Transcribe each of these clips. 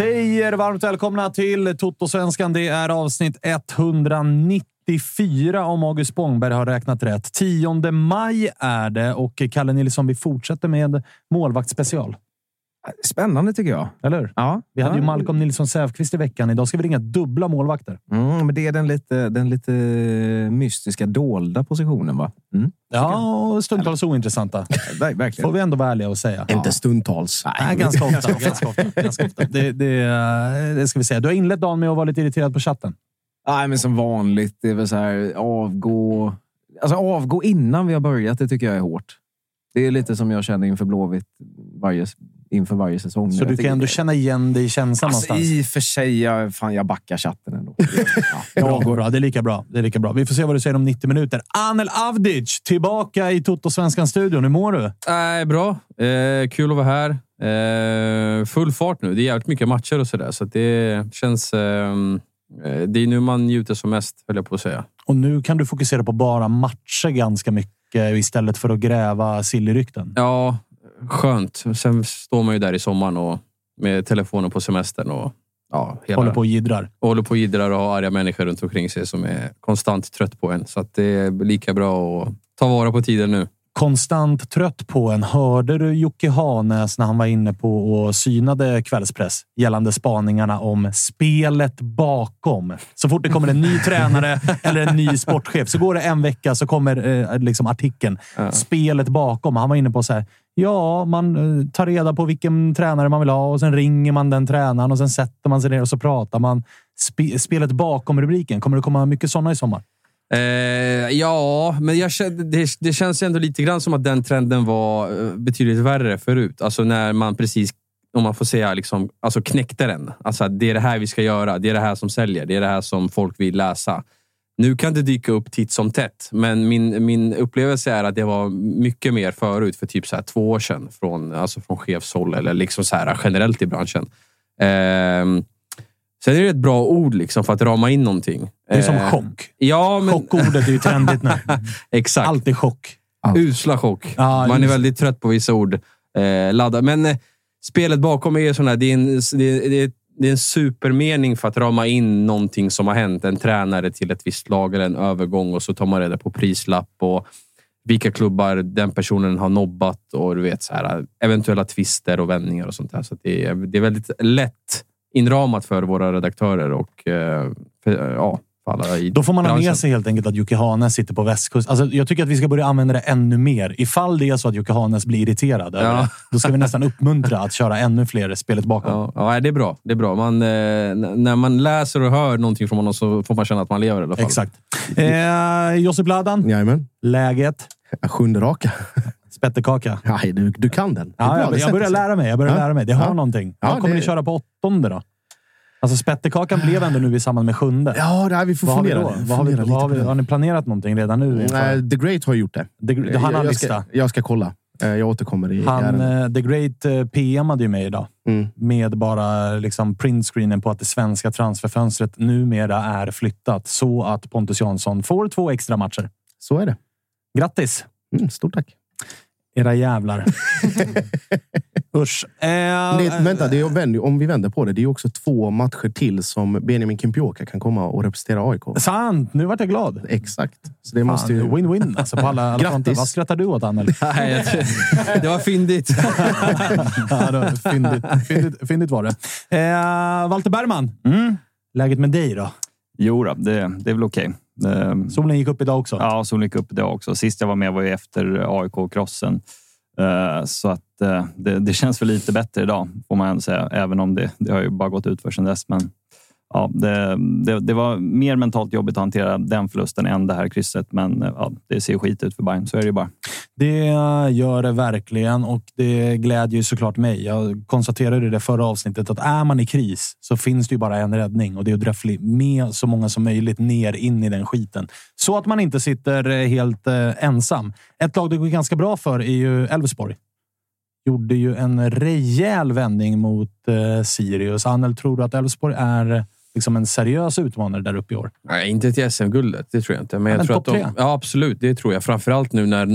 Säger varmt välkomna till Toto-svenskan. Det är avsnitt 194 om August Spångberg har räknat rätt. 10 maj är det och Kalle Nilsson, vi fortsätter med målvaktsspecial. Spännande tycker jag. Eller Ja, Vi hade ja. ju Malcolm Nilsson Säfqvist i veckan. Idag ska vi ringa dubbla målvakter. Mm, men det är den lite, den lite mystiska, dolda positionen, va? Mm. Ja, och stundtals ointressanta. Ver- Verkligen. Får vi ändå vara ärliga och säga. Inte stundtals. Nej, ganska ofta. ganska ofta, ganska ofta. Det, det, eh, det ska vi säga. Du har inlett dagen med att vara lite irriterad på chatten. Nej, men som vanligt. Det är väl så här, avgå... Alltså avgå innan vi har börjat, det tycker jag är hårt. Det är lite som jag känner inför Blåvitt varje, inför varje säsong. Så du kan ändå känna igen dig i känslan Alltså, någonstans. I och för sig, jag, fan, jag backar chatten ändå. Ja, Bra, bra. Det är lika bra. Det är lika bra. Vi får se vad du säger om 90 minuter. Anel Avdic tillbaka i Toto-svenskan-studion. Hur mår du? Äh, bra. Eh, kul att vara här. Eh, full fart nu. Det är jävligt mycket matcher och sådär. Så det känns... ehm, eh, det är nu man njuter som mest, höll jag på att säga. Och nu kan du fokusera på bara matcher ganska mycket istället för att gräva sill i rykten. Ja, skönt. Sen står man ju där i sommaren och med telefonen på semestern och ja, hela, Håller på och jiddrar. och håller på och jiddrar och har arga människor runt omkring sig som är konstant trött på en. Så att det är lika bra att ta vara på tiden nu. Konstant trött på en. Hörde du Jocke Hanäs när han var inne på och synade kvällspress gällande spaningarna om spelet bakom? Så fort det kommer en ny tränare eller en ny sportchef så går det en vecka så kommer eh, liksom artikeln. Spelet bakom. Han var inne på så här. Ja, man eh, tar reda på vilken tränare man vill ha och sen ringer man den tränaren och sen sätter man sig ner och så pratar man. Spe, spelet bakom rubriken. Kommer det komma mycket sådana i sommar? Eh, ja, men jag, det, det känns ändå lite grann som att den trenden var eh, betydligt värre förut. Alltså när man precis, om man får säga, liksom, alltså knäckte den. Alltså att det är det här vi ska göra. Det är det här som säljer. Det är det här som folk vill läsa. Nu kan det dyka upp titt som tätt, men min, min upplevelse är att det var mycket mer förut, för typ så här två år sedan, från, alltså från chefshåll eller liksom så här generellt i branschen. Eh, sen är det ett bra ord liksom för att rama in någonting. Det är som Eh, chock. Ja, men... Chockordet är ju trendigt nu. Exakt. Alltid chock. Usla chock. Ja, Man är just- väldigt trött på vissa ord. Eh, ladda. Men eh, spelet bakom är sån här, det är, en, det, är, det, är, det är en supermening för att rama in någonting som har hänt. En tränare till ett visst lag eller en övergång och så tar man reda på prislapp och vilka klubbar den personen har nobbat och du vet så här, eventuella twister och vändningar och sånt där. Så det, är, det är väldigt lätt inramat för våra redaktörer och eh, för, ja, för alla i Då får man ha branschen. med sig helt enkelt att Jocke Hanes sitter på västkusten. Alltså, jag tycker att vi ska börja använda det ännu mer. Ifall det är så att Jocke Hanes blir irriterad Ja. det, då ska vi nästan uppmuntra att köra ännu fler spelet bakom. Ja, ja, det är bra. Det är bra. Man, eh, när man läser och hör någonting från honom så får man känna att man lever i alla fall. Exakt. Eh, Josip Ladan, Jajamän. läget? Sjunde raka. Spettekaka. Nej, du, du kan den. Ja, bra, jag, jag börjar lära mig. Jag börjar Ja. lära mig. Det har Ja. någonting. Ja, Vad kommer det- ni köra på åttonde då? Alltså spettekakan blev ändå nu i samband med sjunde. Ja, här, vi får vad har vi fundera. Vad har, vi, lite vad har, vi, har ni planerat någonting redan nu? Nej, The Great har gjort det. Det, han har en jag, ska, jag ska kolla. Eh, Jag återkommer i Han, eh, The Great eh, PMade ju mig idag. Mm. Med bara liksom printscreenen på att det svenska transferfönstret numera är flyttat så att Pontus Jansson får två extra matcher. Så är det. Grattis! Mm, stort tack. Era jävlar. Usch. Eh, Det, vänta, det är, vänd- om vi vänder på det. Det är också två matcher till som Benjamin Kimpioka kan komma och representera AIK. Sant! Nu vart jag glad. Exakt. Så det Fan, måste ju... Win-win alltså på alla, alla Grattis. fronter. Vad skrattar du åt, Anneli? Nej, det var fyndigt. ja, det var fyndigt, fyndigt, fyndigt var det. Eh, Walter Bergman, mm. läget med dig då? Jo då, det, det är väl okej. Eh, Solen gick upp idag också. Ja, solen gick upp idag också. Sist jag var med var ju efter AIK-krossen. Eh, Så att eh, det, det känns väl lite bättre idag, får man ändå säga. Även om det, det har ju bara gått ut för sedan dess. Men ja, det, det, det var mer mentalt jobbigt att hantera den förlusten än det här krysset. Men eh, ja, det ser skit ut för Bayern, så är det ju bara. Det gör det verkligen och det glädjer ju såklart mig. Jag konstaterade i det förra avsnittet att är man i kris så finns det ju bara en räddning och det är att dra med så många som möjligt ner in i den skiten. Så att man inte sitter eh, helt eh, ensam. Ett lag det går ganska bra för är ju Elfsborg. Gjorde ju en rejäl vändning mot eh, Sirius. Annel, tror du att Elfsborg är liksom en seriös utmanare där uppe i år? Nej, inte till SM-guldet. Det tror jag inte. Men jag Men tror att de, tre? ja, absolut. Det tror jag. Framförallt nu när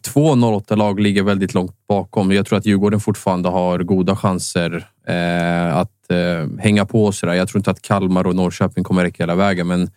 två 08-lag ligger väldigt långt bakom. Jag tror att Djurgården fortfarande har goda chanser eh, att eh, hänga på. och Sådär. Jag tror inte att Kalmar och Norrköping kommer räcka hela vägen, men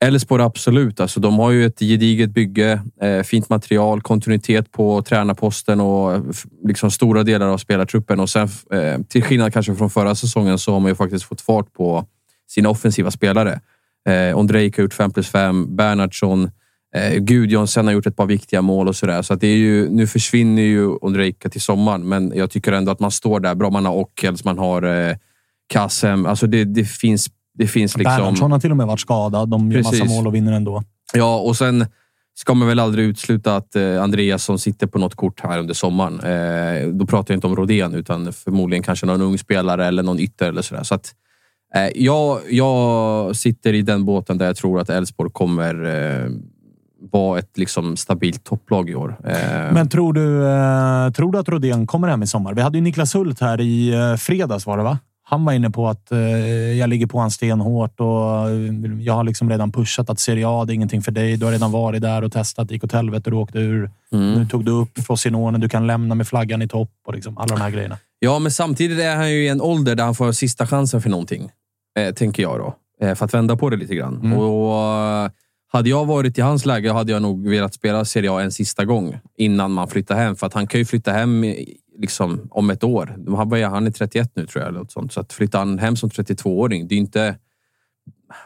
Elfsborg absolut. Alltså, de har ju ett gediget bygge, eh, fint material, kontinuitet på tränarposten och eh, liksom stora delar av spelartruppen. Och sen, eh, till skillnad kanske från förra säsongen så har man ju faktiskt fått fart på sina offensiva spelare. Eh, Ondrejka har gjort 5 plus 5, Bernhardsson, eh, Gudjonsen har gjort ett par viktiga mål och sådär. Så att det är ju, nu försvinner ju Ondrejka till sommaren, men jag tycker ändå att man står där bra. Man har Ockels, man har eh, Kassem. Alltså det, det finns, det finns liksom... Bernhardsson har till och med varit skadad. De gör massa Precis. mål och vinner ändå. Ja, och sen ska man väl aldrig utesluta att eh, Andreas som sitter på något kort här under sommaren. Eh, då pratar jag inte om Rodén, utan förmodligen kanske någon ung spelare eller någon ytter eller sådär. Så att, eh, jag, jag sitter i den båten där jag tror att Elfsborg kommer eh, vara ett liksom, stabilt topplag i år. Men tror du, tror du att Rodén kommer hem i sommar? Vi hade ju Niklas Hult här i fredags var det va? Han var inne på att eh, jag ligger på han stenhårt och eh, jag har liksom redan pushat att Serie A, det är ingenting för dig. Du har redan varit där och testat, det gick åt helvete, du åkte ur. mm. Nu tog du upp Frosinone, du kan lämna med flaggan i topp och liksom alla de här grejerna. Ja, men samtidigt är han ju i en ålder där han får sista chansen för någonting. Eh, tänker jag då. Eh, för att vända på det lite grann. Mm. Och, eh, hade jag varit i hans läge hade jag nog velat spela Serie A en sista gång innan man flyttar hem. För att han kan ju flytta hem liksom, om ett år. Han, är, han är 31 nu tror jag. Eller sånt. Så att flytta han hem som 32-åring, det är inte...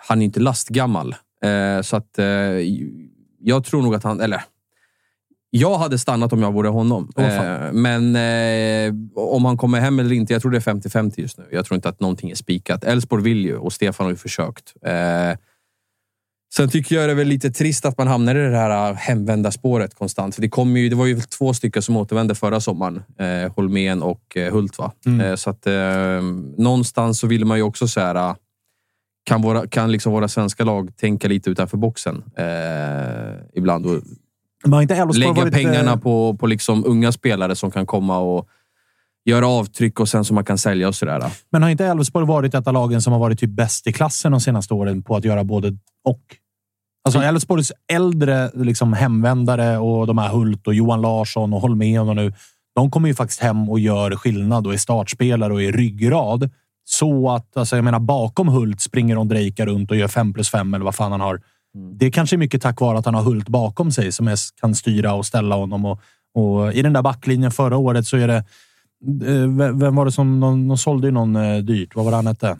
Han är inte lastgammal. Eh, så att eh, jag tror nog att han... Eller jag hade stannat om jag vore honom. Eh, men eh, om han kommer hem eller inte, jag tror det är 50-50 just nu. Jag tror inte att någonting är spikat. Elfsborg vill ju och Stefan har ju försökt. Eh, sen tycker jag det är väl lite trist att man hamnar i det här äh, hemvända spåret konstant. För det, kom ju, det var ju två stycken som återvände förra sommaren. Eh, Holmén och eh, Hult. Mm. Eh, så att eh, någonstans så vill man ju också så här, kan, våra, kan liksom våra svenska lag tänka lite utanför boxen ibland. Och lägga varit, pengarna på, på liksom unga spelare som kan komma och göra avtryck och sen som man kan sälja och sådär. Men har inte Elfsborg varit ett av lagen som har varit typ bäst i klassen de senaste åren på att göra både och? Alltså Elfsborgs äldre liksom hemvändare och de här Hult och Johan Larsson och Holmén och nu. De kommer ju faktiskt hem och gör skillnad och är startspelare och är ryggrad. Så att, alltså jag menar, bakom Hult springer Ondrejka runt och gör 5 plus 5 eller vad fan han har. Det är kanske är mycket tack vare att han har Hult bakom sig som kan styra och ställa honom. Och, och I den där backlinjen förra året så är det Eh, vem var det som... De, de sålde ju någon eh, dyrt. Vad var det han hette?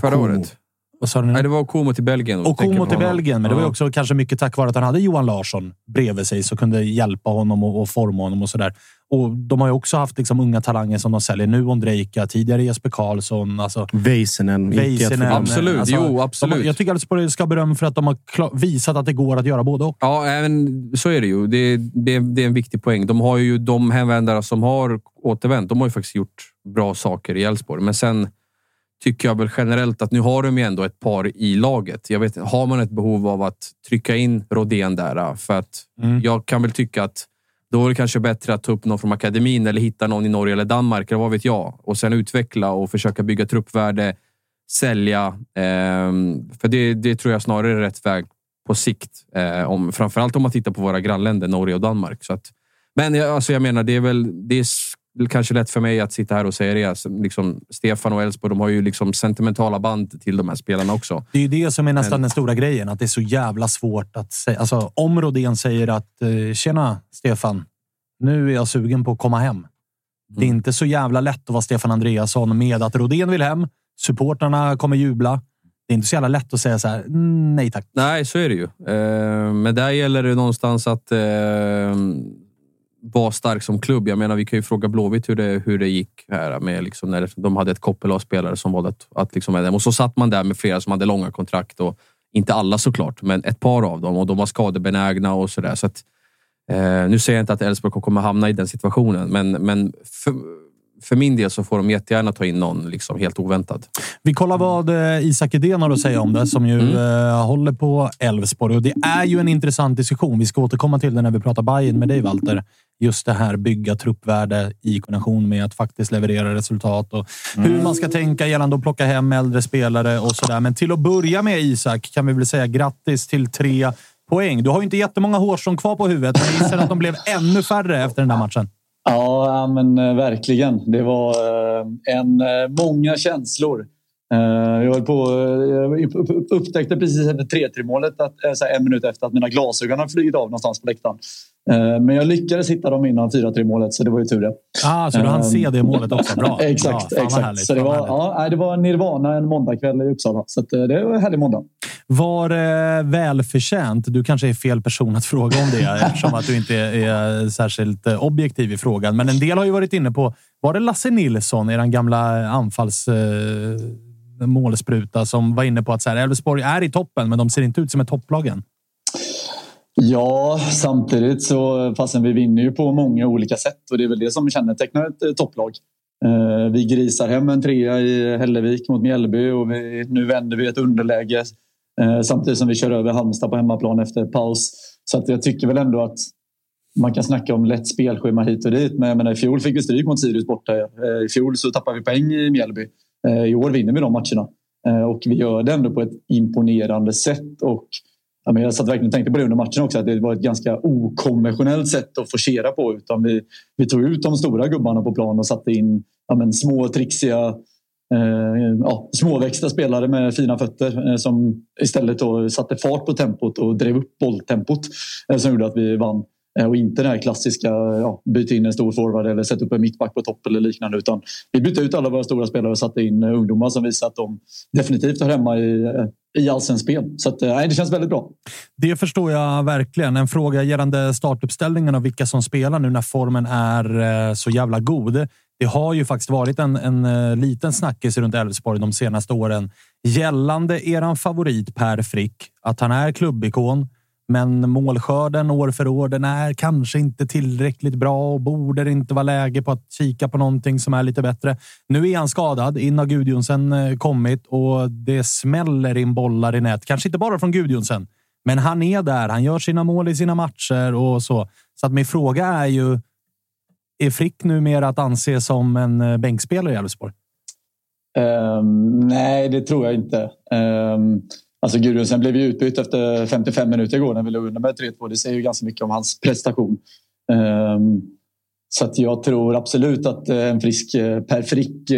Förra året. Vad sa du nu? Nej, det var Como till Belgien. Och på till. Belgien, men det var ju Ja. också kanske mycket tack vare att han hade Johan Larsson bredvid sig som kunde hjälpa honom och, och forma honom och sådär. Och de har ju också haft liksom unga talanger som de säljer nu. Ondrejka, tidigare Jesper Karlsson. Alltså, Väisänen. Väisänen. Absolut, Alltså, jo, absolut. De, jag tycker Elfsborg ska ha beröm för att de har visat att det går att göra både och. Ja, även, så är det ju. Det, det, det är en viktig poäng. De har ju de hemvändare som har återvänt. De har ju faktiskt gjort bra saker i Elfsborg. Men sen tycker jag väl generellt att nu har de ju ändå ett par i laget. Jag vet, har man ett behov av att trycka in Rodén där? För att Mm. jag kan väl tycka att då är det kanske bättre att ta upp någon från akademin eller hitta någon i Norge eller Danmark, eller vad vet jag. Och sen utveckla och försöka bygga truppvärde, sälja. Ehm, för det, det tror jag snarare är rätt väg på sikt. Eh, om, framförallt om man tittar på våra grannländer Norge och Danmark. Så att, men jag, alltså jag menar, det är väl det är kanske lätt för mig att sitta här och säga det. Alltså, liksom, Stefan och Elfsborg, de har ju liksom sentimentala band till de här spelarna också. Det är ju det som är nästan Men- den stora grejen. Att det är så jävla svårt att säga. Alltså, om Rodén säger att eh, “Tjena Stefan, nu är jag sugen på att komma hem”. Det är Mm. inte så jävla lätt att vara Stefan Andreasson med att Rodén vill hem. Supportrarna kommer jubla. Det är inte så jävla lätt att säga så här, "Mm, nej tack. Nej, så är det ju. Eh, men där gäller det någonstans att var vara stark som klubb. Jag menar, vi kan ju fråga Blåvitt hur det, hur det gick här med liksom när de hade ett koppel av spelare som valde att, att liksom med dem. Och så satt man där med flera som hade långa kontrakt. Och inte alla såklart, men ett par av dem. Och de var skadebenägna och sådär. Så att, eh, nu säger jag inte att Elfsborg kommer hamna i den situationen, men, men för, för min del så får de jättegärna ta in någon liksom helt oväntad. Vi kollar vad eh, Isak Edén har att säga om det, som ju Mm. eh, håller på Elfsborg. Och Det är ju en intressant diskussion. Vi ska återkomma till det när vi pratar Bayern med dig, Walter. Just det här bygga truppvärde i kombination med att faktiskt leverera resultat och hur man ska tänka gällande att plocka hem äldre spelare och sådär. Men till att börja med, Isak, kan vi väl säga grattis till tre poäng. Du har ju inte jättemånga hårstrån kvar på huvudet, men jag gissar att de blev ännu färre efter den där matchen. Ja, ja, men eh, verkligen. Det var eh, en, eh, många känslor. Jag höll på, jag upp- upp- upptäckte precis efter 3-3 målet, att, en minut efter, att mina glasögon hade flugit av någonstans på läktaren. Men jag lyckades hitta dem innan 4-3 målet, så det var ju tur det. Ah, så du hann se det målet också. Bra. exakt. Vad exakt. härligt. Så det var, härligt. ja, det var nirvana en måndagkväll i Uppsala. Så det var en härlig måndag. Var det välförtjänt? Du kanske är fel person att fråga om det eftersom att du inte är särskilt eh, objektiv i frågan. Men en del har ju varit inne på, var det Lasse Nilsson, er gamla eh, anfalls eh, målspruta, som var inne på att Elfsborg är i toppen, men de ser inte ut som ett topplag än. Ja, samtidigt så fastän vi vinner ju på många olika sätt och det är väl det som kännetecknar ett topplag. Vi grisar hem en trea i Hällevik mot Mjällby och vi, nu vänder vi ett underläge Eh, samtidigt som vi kör över Halmstad på hemmaplan efter paus. Så att jag tycker väl ändå att man kan snacka om lätt spelschema hit och dit men jag menar, i fjol fick vi stryk mot Sirius borta. Eh, I fjol så tappade vi poäng i Mjällby. Eh, I år vinner vi de matcherna eh, och vi gör det ändå på ett imponerande sätt. Och jag satt verkligen och tänkte på det under matchen också. Att det var ett ganska okonventionellt sätt att forcera på. Utan vi, vi tog ut de stora gubbarna på plan och satte in ja, men små trixiga Eh, ja, småväxta spelare med fina fötter eh, som istället då satte fart på tempot och drev upp bolltempot eh, som gjorde att vi vann. Och inte det här klassiska ja, byta in en stor forward eller sätta upp en mittback på topp eller liknande. Utan vi bytte ut alla våra stora spelare och satte in ungdomar som visar att de definitivt hör hemma i, i allsvenskt spel. Så att, nej, det känns väldigt bra. Det förstår jag verkligen. En fråga gällande startuppställningen och vilka som spelar nu när formen är så jävla god. Det har ju faktiskt varit en, en eh, liten snackis runt Elfsborg de senaste åren gällande eran favorit Per Frick. Att han är klubbikon, men målskörden år för år, den är kanske inte tillräckligt bra och borde det inte vara läge på att kika på någonting som är lite bättre. Nu är han skadad. In har Gudjonsen eh, kommit och det smäller in bollar i nät. Kanske inte bara från Gudjonsen, men han är där. Han gör sina mål i sina matcher och så. Så att min fråga är ju, är Frick numera att anse som en eh, bänkspelare i Elfsborg? Um, nej, det tror jag inte. Um, alltså Gudrunsen blev ju utbytt efter 55 minuter igår när vi låg under med 3-2. Det säger ju ganska mycket om hans prestation. Um, så att jag tror absolut att eh, en frisk eh, Per Frick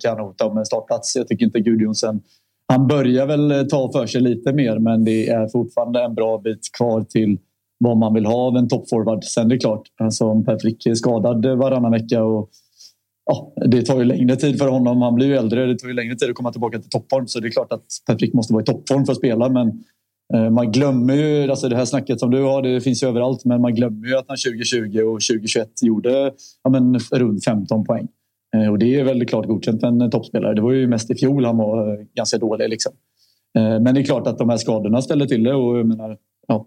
kan hota om en startplats. Jag tycker inte Gudjonsen... Han börjar väl ta för sig lite mer men det är fortfarande en bra bit kvar till vad man vill ha av en toppforward. Sen är det klart, alltså om Per Frick är skadad varannan vecka och ja, det tar ju längre tid för honom. Han blir ju äldre. Det tar ju längre tid att komma tillbaka till toppform. Så det är klart att Per Frick måste vara i toppform för att spela. Men eh, man glömmer ju, alltså det här snacket som du har, det finns ju överallt. Men man glömmer ju att han 2020 och 2021 gjorde ja, men, runt 15 poäng. Eh, och det är väldigt klart godkänt för en eh, toppspelare. Det var ju mest i fjol han var ganska dålig. Liksom. Men det är klart att de här skadorna ställer till det. Och jag menar, ja,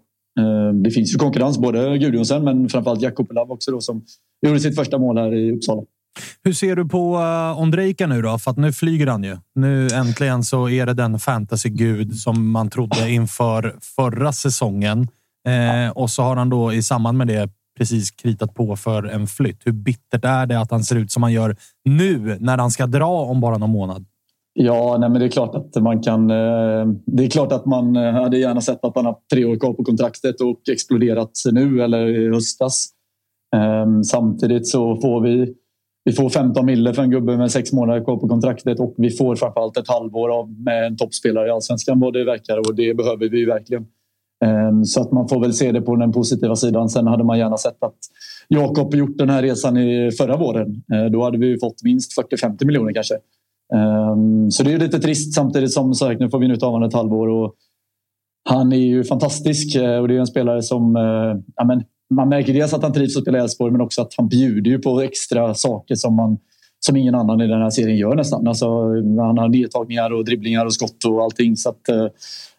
Eh, det finns ju konkurrens, både Gudjonsen men framförallt Jakob Lav också då, som gjorde sitt första mål här i Uppsala. Hur ser du på eh, Ondrejka nu då? För att nu flyger han ju. Nu äntligen så är det den fantasy-gud som man trodde inför förra säsongen. Eh, och så har han då i samband med det precis kritat på för en flytt. Hur bittert är det att han ser ut som han gör nu när han ska dra om bara någon månad? Ja, nej, men det är klart att man kan. Eh, det är klart att man eh, hade gärna sett att han har tre år kvar på kontraktet och exploderat nu eller i höstas. Ehm, samtidigt så får vi vi får 15 mille för en gubbe med sex månader kvar på kontraktet och vi får framförallt ett halvår av med en toppspelare i allsvenskan vad det verkar och det behöver vi verkligen. Ehm, så att man får väl se det på den positiva sidan. Sen hade man gärna sett att Jakob gjort den här resan i förra våren. Eh, då hade vi fått minst 40-50 miljoner kanske. Ehm, så det är lite trist samtidigt som sagt, nu får vi njuta av honom ett halvår. Och han är ju fantastisk eh, och det är en spelare som... Eh, ja, men, man märker dels att han trivs att spela i Elfsborg men också att han bjuder på extra saker som, man, som ingen annan i den här serien gör nästan. Alltså, han har nedtagningar och dribblingar och skott och allting. Så att, eh,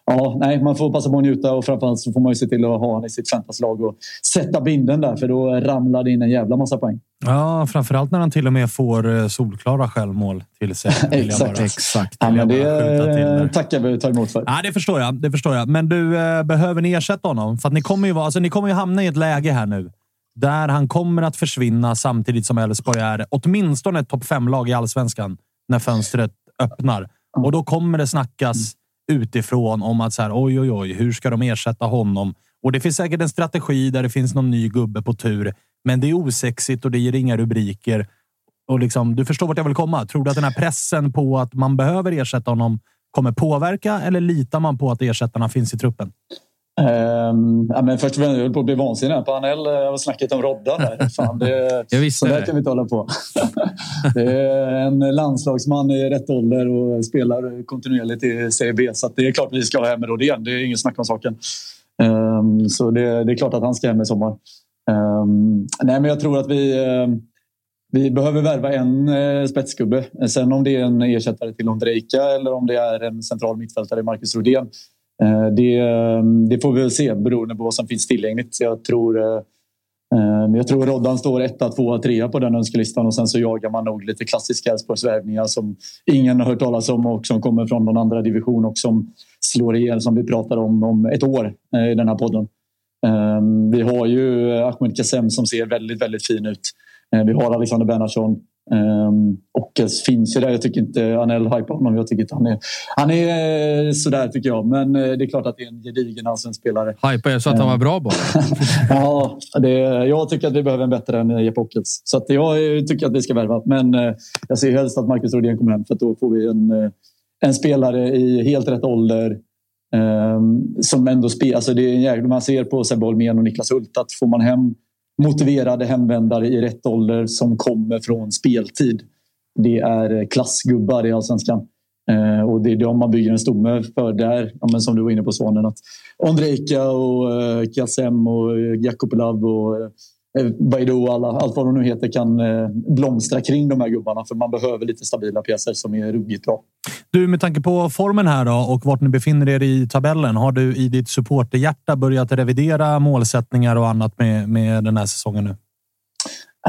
ja, nej, man får passa på att njuta och framförallt så får man ju se till att ha honom i sitt fantasylag och sätta binden där för då ramlar det in en jävla massa poäng. Ja, framförallt när han till och med får eh, solklara självmål till sig. exakt. exakt. Ja, men det tackar vi ta emot för. Ja, det förstår jag. Det förstår jag. Men du, eh, behöver ni ersätta honom? För att ni kommer ju vara, alltså, ni kommer ju hamna i ett läge här nu där han kommer att försvinna samtidigt som Elfsborg är åtminstone ett topp fem-lag i allsvenskan när fönstret öppnar. Och då kommer det snackas utifrån om att så här, oj, oj, oj, hur ska de ersätta honom? Och det finns säkert en strategi där det finns någon ny gubbe på tur, men det är osexigt och det ger inga rubriker. Och liksom, du förstår vart jag vill komma. Tror du att den här pressen på att man behöver ersätta honom kommer påverka eller litar man på att ersättarna finns i truppen? Um, ja, men först och främst, jag höll på att bli vansinnig på Anel och snacket om Rodda. Där. Fan, det, jag så där kan vi inte hålla på. det är en landslagsman i rätt ålder och spelar kontinuerligt i Serie B. Så det är klart att vi ska ha hem Rodén. Det är inget snack om saken. Um, så det, det, är klart att han ska hem i sommar. Um, nej, men jag tror att vi, vi behöver värva en uh, spetsgubbe. Sen om det är en ersättare till Ondrejka eller om det är en central mittfältare, Marcus Rodén Eh, Eh, det, ehm, det, får vi väl se beroende på vad som finns tillgängligt. Jag tror, eh, ehm, jag tror Roddan står etta, tvåa, trea på den önskelistan och sen så jagar man nog lite klassiska Elfsborgsvärvningar som ingen har hört talas om och som kommer från någon andra division och som slår ihjäl som vi pratar om om ett år eh, i den här podden. Ehm, vi har ju Ahmed Kassem som ser väldigt, väldigt fin ut. Vi har Alexander Bernhardsson och finns ju där. Jag tycker inte Anel hypar honom. Jag tycker inte han är... Han är eh, sådär tycker jag. Men eh, det är klart att det är en gedigen allsvensk spelare. Hypar jag så att han var bra bara? ja, det, jag tycker att vi behöver en bättre än Jeppe Ockels. Så jag tycker att vi ska värva. Men jag ser helst att Marcus Rodén kommer hem för då får vi en, en spelare i helt rätt ålder. Um, som ändå spelar. Alltså det är en jäkla, man ser på Sebbe Holmén och Niklas Hult att får man hem motiverade hemvändare i rätt ålder som kommer från speltid. Det är eh, klassgubbar i allsvenskan. Eh, och det är de man bygger en stomme för där. Ja, men som du var inne på Svanen. Att Ondrejka och eh, Kassem och eh, Jakobelav och eh, Baidoo alla, allt vad de nu heter kan eh, blomstra kring de här gubbarna. För man behöver lite stabila pjäser som är ruggigt bra. Du, med tanke på formen här då och vart ni befinner er i tabellen. Har du i ditt supporterhjärta börjat revidera målsättningar och annat med, med den här säsongen nu?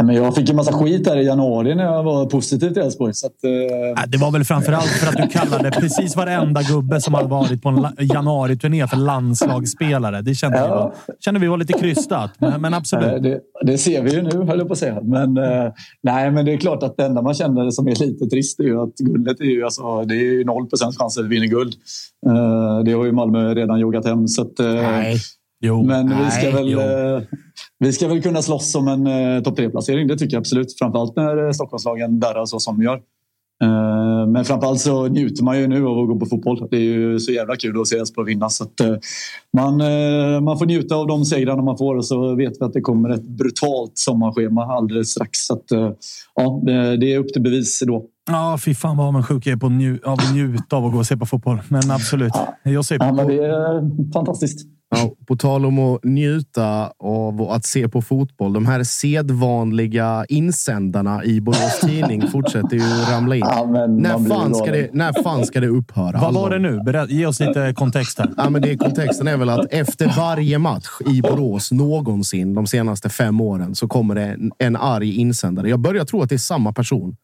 Jag fick en massa skit här i januari när jag var positiv till Elfsborg. eh... Det var väl framförallt för att du kallade precis varenda gubbe som hade varit på en januari-turné för landslagsspelare. Det kände, ja. vi, var, kände vi var lite krystat, men, men absolut. Det, det, ser vi ju nu, höll jag på att säga. Men, eh, nej, men det är klart att det enda man känner som är lite trist är ju att guldet är ju, alltså, det är ju 0 chans att vi vinner guld. Eh, det har ju Malmö redan joggat hem. Så att, eh, nej. Jo, men vi ska, väl, eh, vi ska väl kunna slåss om en eh, topp tre-placering. Det tycker jag absolut. Framförallt när eh, Stockholmslagen darrar så som de gör. Eh, Men framförallt så njuter man ju nu av att gå på fotboll. Det är ju så jävla kul att se Elfsborg vinna. Så att, eh, man, eh, man får njuta av de segrarna man får och så vet vi att det kommer ett brutalt sommarschema alldeles strax. Så att, eh, ja, det- är upp till bevis då. Ja, fy fan vad avundsjuk jag är på nju- av att njuta av att gå och se på fotboll. Men absolut. Jag ser Ja, på... men det är fantastiskt. Ja, på tal om att njuta av att se på fotboll. De här sedvanliga insändarna i Borås Tidning fortsätter ju ramla in. Ja, När fan, ska det, när fan ska det upphöra? Vad var det nu? Berä- Ge oss lite kontext här. Ja, men det, kontexten är väl att efter varje match i Borås någonsin de senaste fem åren så kommer det en, en arg insändare. Jag börjar tro att det är samma person.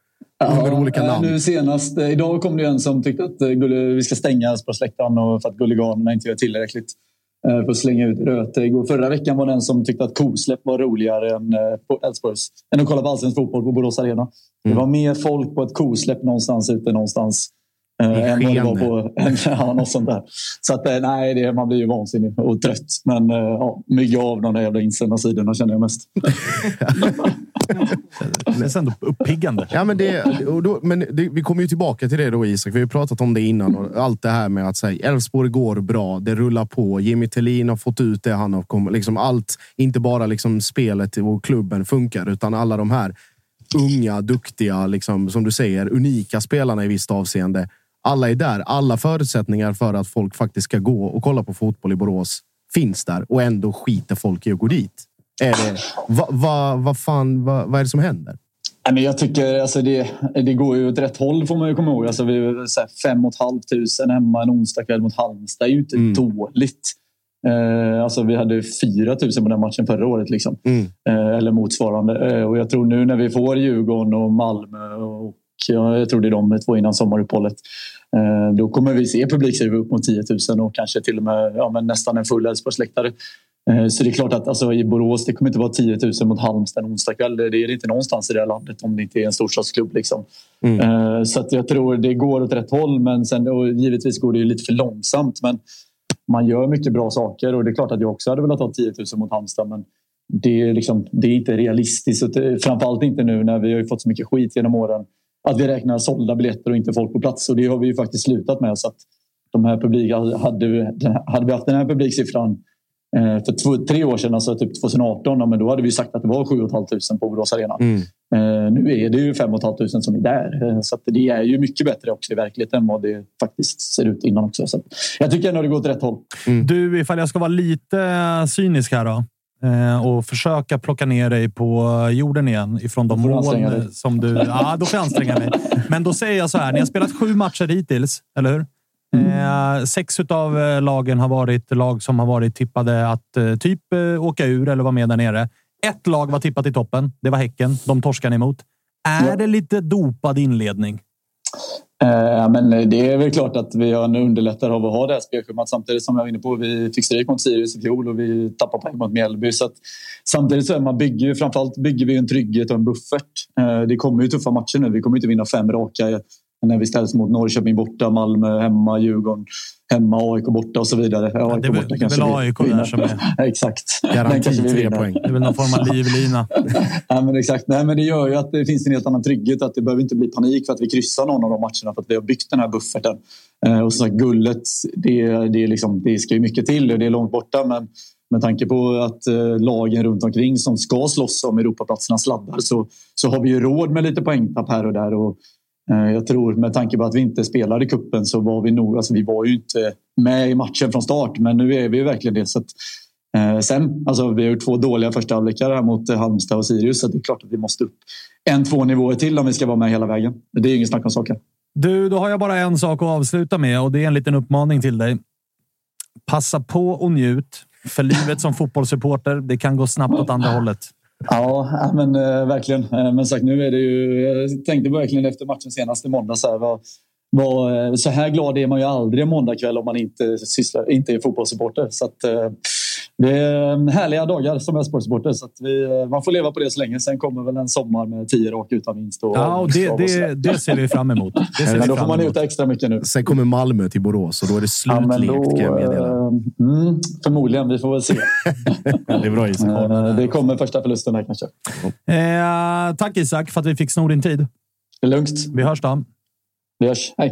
Under olika eh, namn. Nu senast, idag kom det en som tyckte att eh, vi ska stänga Elfsborgsläktaren och för att Gulliganerna inte gör tillräckligt för att slänga ut rötägg. Och förra veckan var det en som tyckte att kosläpp var roligare än, eh, på Elfsborgs, än att kolla på allsvensk fotboll på Borås Arena. Det Mm. var mer folk på ett kosläpp någonstans ute någonstans. Än vad det var på ja, något sånt där. Så att, eh, nej, det, man blir ju vansinnig och trött. Men eh, ja, mygga av de där jävla insändarsidorna känner jag mest. Det känns ändå uppiggande. Ja, men det, och då, men det, vi kommer ju tillbaka till det då Isak. Vi har ju pratat om det innan. Och allt det här med att säga Elfsborg går bra. Det rullar på. Jimmy Tillin har fått ut det han har kommit. Liksom allt, inte bara liksom spelet och klubben funkar, utan alla de här unga, duktiga, liksom, som du säger, unika spelarna i visst avseende. Alla är där. Alla förutsättningar för att folk faktiskt ska gå och kolla på fotboll i Borås finns där och ändå skiter folk i att gå dit. Är det, vad va, va fan, va, vad är det som händer? Nej, men jag tycker alltså det, det går ju åt rätt håll får man ju komma ihåg. Alltså vi är så här fem och ett halvt tusen hemma en onsdagkväll mot Halmstad. Är ju inte Mm. dåligt. Eh, alltså vi hade 4 000 på den matchen förra året. Liksom. Mm. Eh, eller motsvarande. Eh, och jag tror nu när vi får Djurgården och Malmö och jag tror det är de två innan sommaruppehållet. Eh, då kommer vi se publiksiffror upp mot 10 000 och kanske till och med ja, nästan en full Elfsborgsläktare. Eh, Så det är klart att alltså, i Borås det kommer inte vara 10 000 mot Halmstad en onsdagkväll. Det är det inte någonstans i det här landet om det inte är en storstadsklubb. Liksom. Mm. Eh, Så jag tror det går åt rätt håll. Men sen, och givetvis går det lite för långsamt. Men man gör mycket bra saker och det är klart att jag också hade velat ha 10 000 mot Halmstad. Men det är, liksom, det är inte realistiskt. Framförallt inte nu när vi har fått så mycket skit genom åren. Att vi räknar sålda biljetter och inte folk på plats. Och det har vi ju faktiskt slutat med. Så att de här publik, hade, vi, hade vi haft den här publiksiffran eh, för två, tre år sedan, alltså typ 2018, ja, men då hade vi sagt att det var 7 500 på Borås Arena. Mm. Eh, nu är det ju 5 500 som är där. Eh, så att det är ju mycket bättre också i verkligheten än vad det faktiskt ser ut innan också. Så jag tycker ändå det går åt rätt håll. Du, ifall jag ska vara lite cynisk här då och försöka plocka ner dig på jorden igen ifrån de mål som du... Ja, då får jag anstränga mig. Men då säger jag så här. Ni har spelat sju matcher hittills, eller hur? Eh, sex av lagen har varit lag som har varit tippade att eh, typ eh, åka ur eller vara med där nere. Ett lag var tippat i toppen. Det var Häcken. De torskar ni emot. Är Ja. det lite dopad inledning? Eh, men det är väl klart att vi har en underlättare av att ha det här spelschemat samtidigt som jag var inne på. Vi fick stryk mot Sirius i fjol och vi tappade poäng mot Mjällby. Så att, samtidigt så är man bygger framförallt bygger vi en trygghet och en buffert. Eh, det kommer ju tuffa matcher nu. Vi kommer inte vinna fem raka när vi ställs mot Norrköping borta, Malmö hemma, Djurgården hemma, AIK borta och så vidare. Ja, det är väl- borta det är kanske väl vi AIK där vinner. som är- Exakt. Den Garanti kanske vi tre poäng. Det är väl någon form av livlina. Ja, men exakt. Nej, men det gör ju att det finns en helt annan trygghet. Att det behöver inte bli panik för att vi kryssar någon av de matcherna för att vi har byggt den här bufferten. Eh, och sagt, guldet, det, det, är liksom, det ska ju mycket till och det är långt borta. Men med tanke på att eh, lagen runt omkring som ska slåss om Europaplatserna sladdar så, så har vi ju råd med lite poängtapp här och där. Och, jag tror med tanke på att vi inte spelade i kuppen så var vi nog, alltså vi var ju inte med i matchen från start. Men nu är vi ju verkligen det. Så att, Eh, sen, alltså, vi har gjort två dåliga första halvlekar här mot eh, Halmstad och Sirius. Så det är klart att vi måste upp en, två nivåer till om vi ska vara med hela vägen. Det är ingen snack om saken. Du, då har jag bara en sak att avsluta med och det är en liten uppmaning till dig. Passa på och njut. För livet som fotbollssupporter, det kan gå snabbt åt andra hållet. Ja, men eh, verkligen. Eh, men sagt, nu är det ju... Jag tänkte verkligen efter matchen senast i måndags. Så här, vad, vad, eh, så här glad är man ju aldrig en måndagkväll om man inte, sysslar, inte är fotbollssupporter. Så att, eh, det är härliga dagar som Elfsborgssupporter. Så vi, eh, man får leva på det så länge. Sen kommer väl en sommar med tio rak utan vinst. Och Ja, och det, och det, det ser vi fram emot. Det Men då får man njuta extra mycket nu. Sen kommer Malmö till Borås och då är det Ja, men slutlekt kan jag meddela. eh, mm, förmodligen, vi får väl se. Det är bra Isak. Eh, det kommer första förlusten här kanske. Eh, tack Isak för att vi fick sno din tid. Det är lugnt. Vi hörs då. Vi hörs. Hej!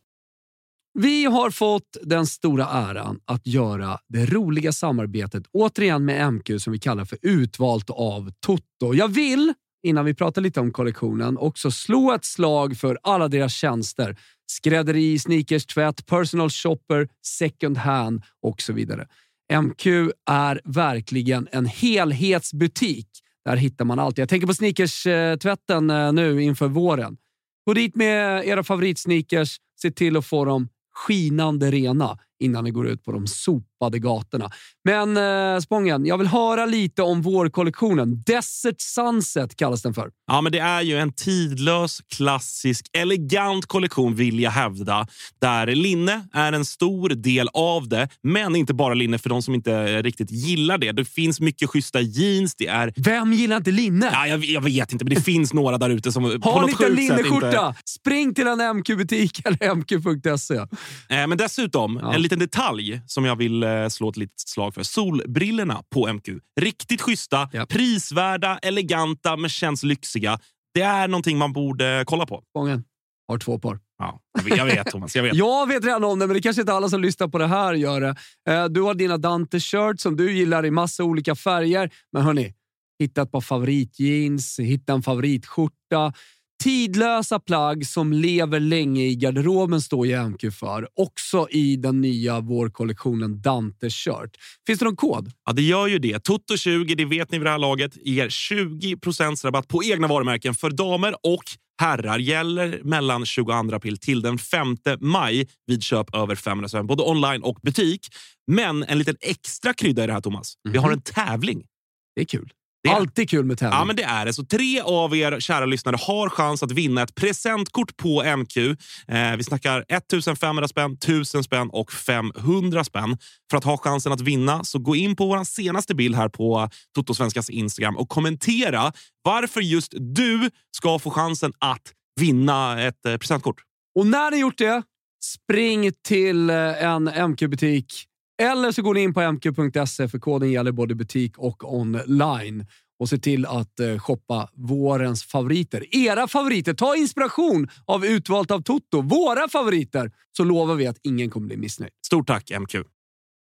Vi har fått den stora äran att göra det roliga samarbetet återigen med MQ som vi kallar för Utvalt av Toto. Jag vill, innan vi pratar lite om kollektionen, också slå ett slag för alla deras tjänster. Skrädderi, sneakers, tvätt, personal shopper, second hand och så vidare. MQ är verkligen en helhetsbutik. Där hittar man allt. Jag tänker på sneakers-tvätten eh, nu inför våren. Gå dit med era favoritsneakers. Se till att få dem skinande rena innan vi går ut på de sopade gatorna. Men eh, Spången, jag vill höra lite om vårkollektionen. Desert Sunset kallas den för. Ja, men det är ju en tidlös, klassisk, elegant kollektion vill jag hävda. Där linne är en stor del av det, men inte bara linne för de som inte riktigt gillar det. Det finns mycket schyssta jeans. Det är... Vem gillar inte linne? Ja, jag, jag vet inte, men det finns några där ute som Har ni inte en linneskjorta? inte... Spring till en MQ-butik eller mq.se. Eh, Men dessutom, Ja. en liten detalj som jag vill eh, slå ett litet slag för. Solbrillorna på MQ. Riktigt schyssta, Japp. prisvärda, eleganta men känns lyxiga. Det är någonting man borde kolla på. Spången har två par. Ja, jag vet, jag vet Thomas. Jag vet. Jag vet redan om det, men det kanske inte alla som lyssnar på det här gör det. Eh, Du har dina Dante-shirts som du gillar i massa olika färger. Men hörni, hitta ett par favoritjeans, hitta en favoritskjorta. Tidlösa plagg som lever länge i garderoben står ju MQ för. Också i den nya vårkollektionen Dante Shirt. Finns det någon kod? Ja, det gör ju det. Toto20, det vet ni vid det här laget, ger 20 rabatt på egna varumärken för damer och herrar. Gäller mellan 22 april till den 5 maj vid köp över 500 spänn, både online och butik. Men en liten extra krydda i det här, Thomas. Vi har en tävling. Det är kul. Det är- Alltid kul med tävling. Ja, men det är det. Så tre av er kära lyssnare har chans att vinna ett presentkort på MQ. Eh, vi snackar 1500 spänn, 1000 spänn och 500 spänn. För att ha chansen att vinna så gå in på vår senaste bild här på Toto Svenskas Instagram och kommentera varför just du ska få chansen att vinna ett eh, presentkort. Och när ni gjort det, spring till eh, en MQ-butik. Eller så går ni in på mq.se för koden gäller både butik och online. Och se till att eh, shoppa vårens favoriter. Era favoriter. Ta inspiration av Utvalt av Toto. Våra favoriter. Så lovar vi att ingen kommer bli missnöjd. Stort tack MQ!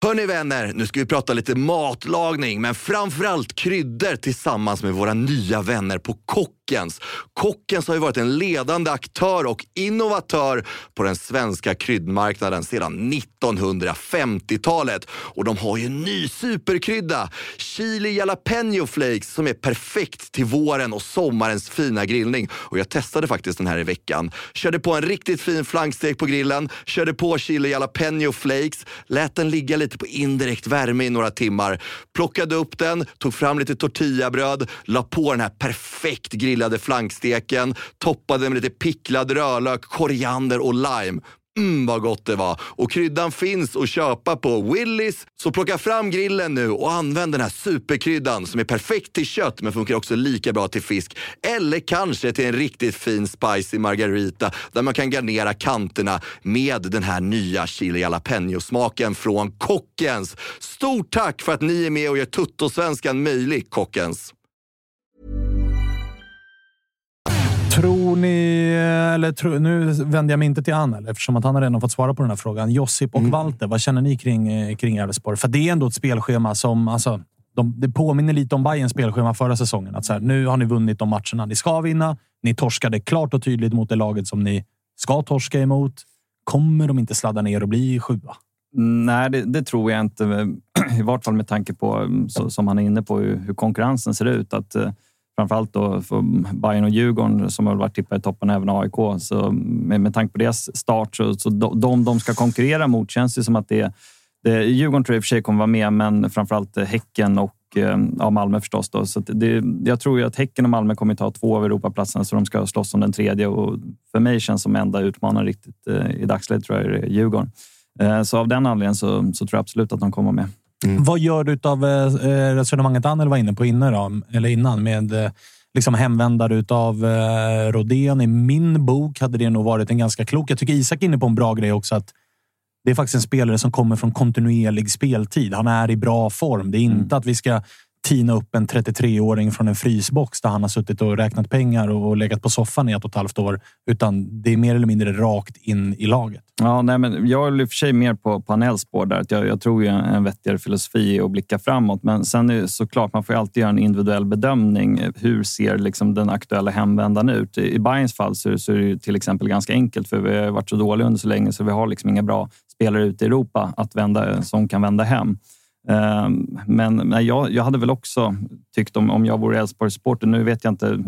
Hörni vänner, nu ska vi prata lite matlagning, men framförallt kryddor tillsammans med våra nya vänner på Kock Kockens. Kockens har ju varit en ledande aktör och innovatör på den svenska kryddmarknaden sedan 1950-talet. Och de har ju en ny superkrydda, chili jalapeno flakes, som är perfekt till våren och sommarens fina grillning. Och jag testade faktiskt den här i veckan. Körde på en riktigt fin flankstek på grillen, körde på chili jalapeno flakes, lät den ligga lite på indirekt värme i några timmar. Plockade upp den, tog fram lite tortillabröd, la på den här perfekt grillade flanksteken, toppade med lite picklad rödlök, koriander och lime. Mm vad gott det var! Och kryddan finns att köpa på Willys. Så plocka fram grillen nu och använd den här superkryddan som är perfekt till kött men funkar också lika bra till fisk. Eller kanske till en riktigt fin spicy margarita där man kan garnera kanterna med den här nya chili jalapeño-smaken från Kockens. Stort tack för att ni är med och gör Tuttosvenskan möjlig, Kockens! Tror ni, eller tro, nu vänder jag mig inte till Anel eftersom att han har redan fått svara på den här frågan. Josip och Mm. Walter, vad känner ni kring, eh, kring Elfsborg? För det är ändå ett spelschema som... Alltså, de, det påminner lite om Bayerns spelschema förra säsongen. Att så här, nu har ni vunnit de matcherna ni ska vinna. Ni torskade klart och tydligt mot det laget som ni ska torska emot. Kommer de inte sladda ner och bli sjua? Nej, det, det tror jag inte. I vart fall med tanke på, så, som han är inne på, hur, hur konkurrensen ser ut. Att, eh, framförallt då för Bayern och Djurgården som har varit tippade i toppen, även AIK. Så med, med tanke på deras start, så, så de, de ska konkurrera mot känns det som att det, det Djurgården tror jag i och för sig kommer vara med, men framförallt Häcken och eh, ja, Malmö förstås. Då. Så att det, jag tror ju att Häcken och Malmö kommer ta två av Europaplatserna, så de ska slåss om den tredje. Och för mig känns som enda utmanare riktigt eh, i dagsläget tror jag är Djurgården. Eh, Så av den anledningen så, så tror jag absolut att de kommer med. Vad gör du av eh, resonemanget Anel var inne på inne då, eller innan med eh, liksom hemvändare utav eh, Rodén? I min bok hade det nog varit en ganska klok. Jag tycker Isak är inne på en bra grej också. att Det är faktiskt en spelare som kommer från kontinuerlig speltid. Han är i bra form. Det är inte att vi ska tina upp en 33-åring från en frysbox där han har suttit och räknat pengar och legat på soffan i ett och ett halvt år. Utan det är mer eller mindre rakt in i laget. Ja, nej, men jag är i och för sig mer på, på spår där. Att jag, jag tror ju en, en vettigare filosofi är att blicka framåt. Men sen är det såklart, man får ju alltid göra en individuell bedömning. Hur ser liksom den aktuella hemvändan ut? I Bayerns fall så, så är det till exempel ganska enkelt, för vi har varit så dåliga under så länge så vi har liksom inga bra spelare ute i Europa att vända, som kan vända hem. Ehm, Men nej, jag, jag hade väl också tyckt om, om jag vore Elfsborgs-supporter, nu vet jag inte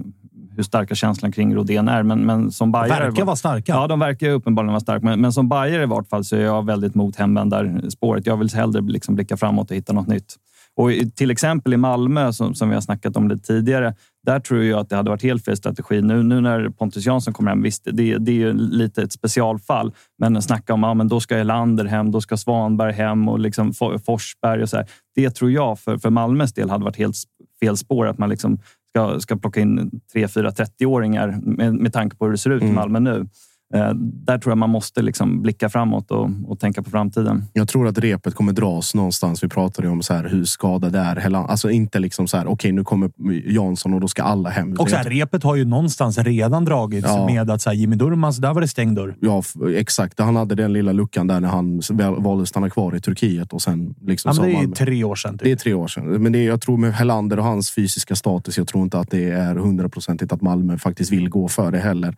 hur starka känslan kring Rodén är, men, men som Bajare... verkar vara starka. Ja, de verkar uppenbarligen vara starka. Men, men som Bayer i vart fall så är jag väldigt mot hemvändarspåret. Jag vill hellre liksom blicka framåt och hitta något nytt. Och till exempel i Malmö, som, som vi har snackat om lite tidigare, där tror jag att det hade varit helt fel strategi. Nu, nu när Pontus Jansson kommer hem, visst, det, det är ju lite ett specialfall. Men snacka om att ja, då ska Elander hem, då ska Svanberg hem och liksom For- Forsberg och så här. Det tror jag för, för Malmös del hade varit helt fel spår. Att man liksom ska, ska plocka in tre, fyra 30-åringar med, med tanke på hur det ser ut i Malmö nu. Eh, där tror jag man måste liksom blicka framåt och, och tänka på framtiden. Jag tror att repet kommer dras någonstans. Vi pratade ju om så här, hur skadade är Hela- Alltså inte liksom så här, okej nu kommer Jansson och då ska alla hem. Och så här, repet har ju någonstans redan dragits Ja. med att så här, Jimmy Durmaz, där var det stängd dörr. Ja, exakt. Han hade den lilla luckan där när han valde att stanna kvar i Turkiet och sen liksom Ja, det är tre år sedan. Typ. Det är tre år sedan. Men det är, jag tror med Helander och hans fysiska status, jag tror inte att det är hundraprocentigt att Malmö faktiskt vill gå för det heller.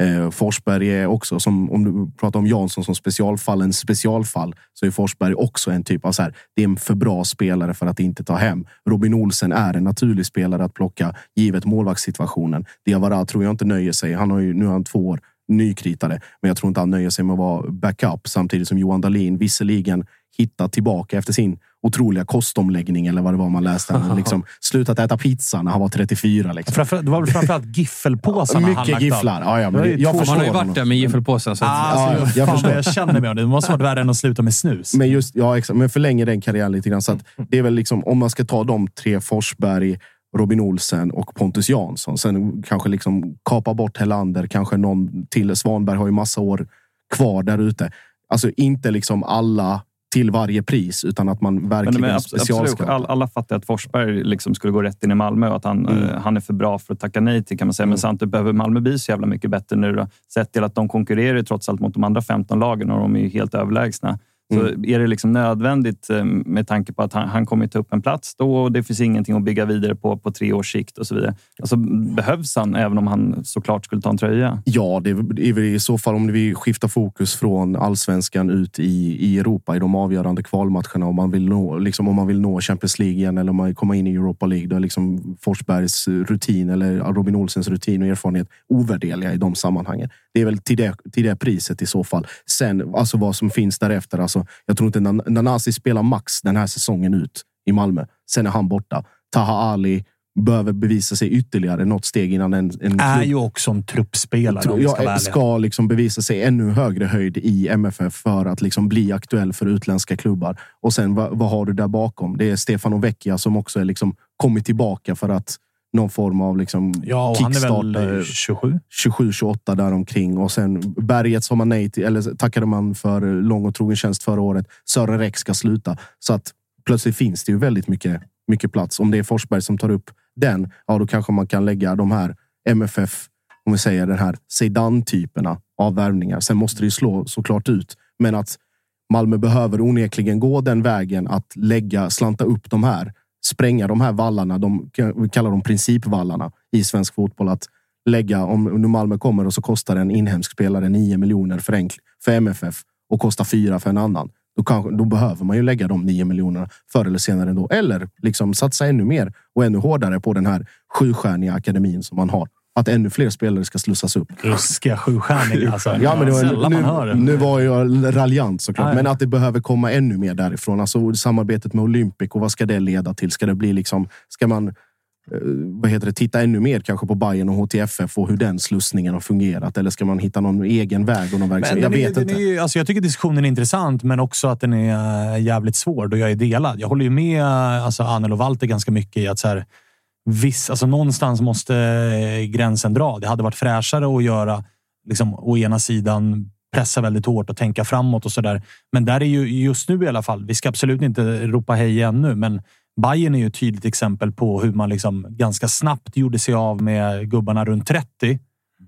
Eh, Forsberg är också, som, om du pratar om Jansson som specialfall, en specialfall, så är Forsberg också en typ av så här, det är en för bra spelare för att inte ta hem. Robin Olsen är en naturlig spelare att plocka, givet målvaktssituationen. Diawara tror jag inte nöjer sig. Han har ju, nu har han två år nykritare, men jag tror inte han nöjer sig med att vara backup samtidigt som Johan Dahlin visserligen hittat tillbaka efter sin otroliga kostomläggning eller vad det var man läste. Han liksom slutat äta pizza när han var 34. Liksom. Framför, det var väl framförallt giffelpåsarna han Mycket lagt gifflar. Ja, ja, men jag förstår Man har ju varit där med giffelpåsen. Så Ah, Ja, alltså, jag fan förstår. jag känner med det. Det måste varit värre än att sluta med snus. Men just, ja, exakt. Men förlänger den karriären lite grann. Så att det är väl liksom, om man ska ta de tre, Forsberg, Robin Olsen och Pontus Jansson. Sen kanske liksom kapa bort Helander, kanske någon till. Svanberg har ju massa år kvar där ute. Alltså inte liksom alla till varje pris, utan att man Men, verkligen men, absolut, specialskapar. all, alla fattar att Forsberg liksom skulle gå rätt in i Malmö och att han, Mm. eh, han är för bra för att tacka nej till. kan man säga. Men samtidigt behöver Malmö bli så jävla mycket bättre nu. Då, sett till att de konkurrerar trots allt mot de andra 15 lagen och de är ju helt överlägsna. Så Mm. är det liksom nödvändigt eh, med tanke på att han, han kommer ta upp en plats då och det finns ingenting att bygga vidare på på tre års sikt och så vidare. Alltså, behövs han även om han såklart skulle ta en tröja? Ja, det är väl i så fall om vi skiftar fokus från allsvenskan ut i, i Europa i de avgörande kvalmatcherna. Om man vill nå, liksom, om man vill nå Champions League igen eller om man komma in i Europa League. Då är liksom Forsbergs rutin eller Robin Olsens rutin och erfarenhet ovärderliga i de sammanhangen. Det är väl till det, till det priset i så fall. Sen alltså vad som finns därefter. Alltså, jag tror inte Nan- Nanasi spelar max den här säsongen ut i Malmö. Sen är han borta. Taha Ali behöver bevisa sig ytterligare något steg innan en, en Är klubb- ju också en truppspelare om vi ska ärliga. ska liksom bevisa sig ännu högre höjd i MFF för att liksom bli aktuell för utländska klubbar. Och sen vad, vad har du där bakom? Det är Stefano Vecchia som också är liksom kommit tillbaka för att någon form av liksom Ja, och han är väl kickstarta- eh, 27? 27-28 däromkring. Och sen Berget sa man nej till, eller tackade man för lång och trogen tjänst förra året. Sören Rex ska sluta. Så att plötsligt finns det ju väldigt mycket, mycket plats. Om det är Forsberg som tar upp den, ja då kanske man kan lägga de här MFF, om vi säger den här Zeidan-typerna av värvningar. Sen måste det ju slå såklart ut. Men att Malmö behöver onekligen gå den vägen att lägga, slanta upp de här, spränga de här vallarna. De, vi kallar dem principvallarna i svensk fotboll. Att lägga, om nu Malmö kommer och så kostar en inhemsk spelare 9 miljoner för, enk, för MFF och kostar 4 för en annan. Då, kanske, då behöver man ju lägga de 9 miljonerna förr eller senare ändå. Eller liksom satsa ännu mer och ännu hårdare på den här sjustjärniga akademin som man har. Att ännu fler spelare ska slussas upp. Ruskiga sjustjärningar. Alltså. Ja, men det var, Sällan man hör nu, det. nu var jag raljant såklart, ja. men att det behöver komma ännu mer därifrån. Alltså samarbetet med Olympic och vad ska det leda till? Ska det bli liksom, ska man eh, vad heter det, titta ännu mer kanske på Bayern och HTFF och hur den slussningen har fungerat? Eller ska man hitta någon egen väg och någon verksamhet? Jag den är- vet den inte. Är, alltså jag tycker diskussionen är intressant, men också att den är eh, jävligt svår då jag är delad. Jag håller ju med eh, alltså Anel och Walter ganska mycket i att så här, viss, alltså någonstans måste eh, gränsen dra. Det hade varit fräschare att göra liksom, å ena sidan pressa väldigt hårt och tänka framåt och så där. Men där är ju just nu i alla fall. Vi ska absolut inte ropa hej ännu, men Bayern är ju ett tydligt exempel på hur man liksom ganska snabbt gjorde sig av med gubbarna runt 30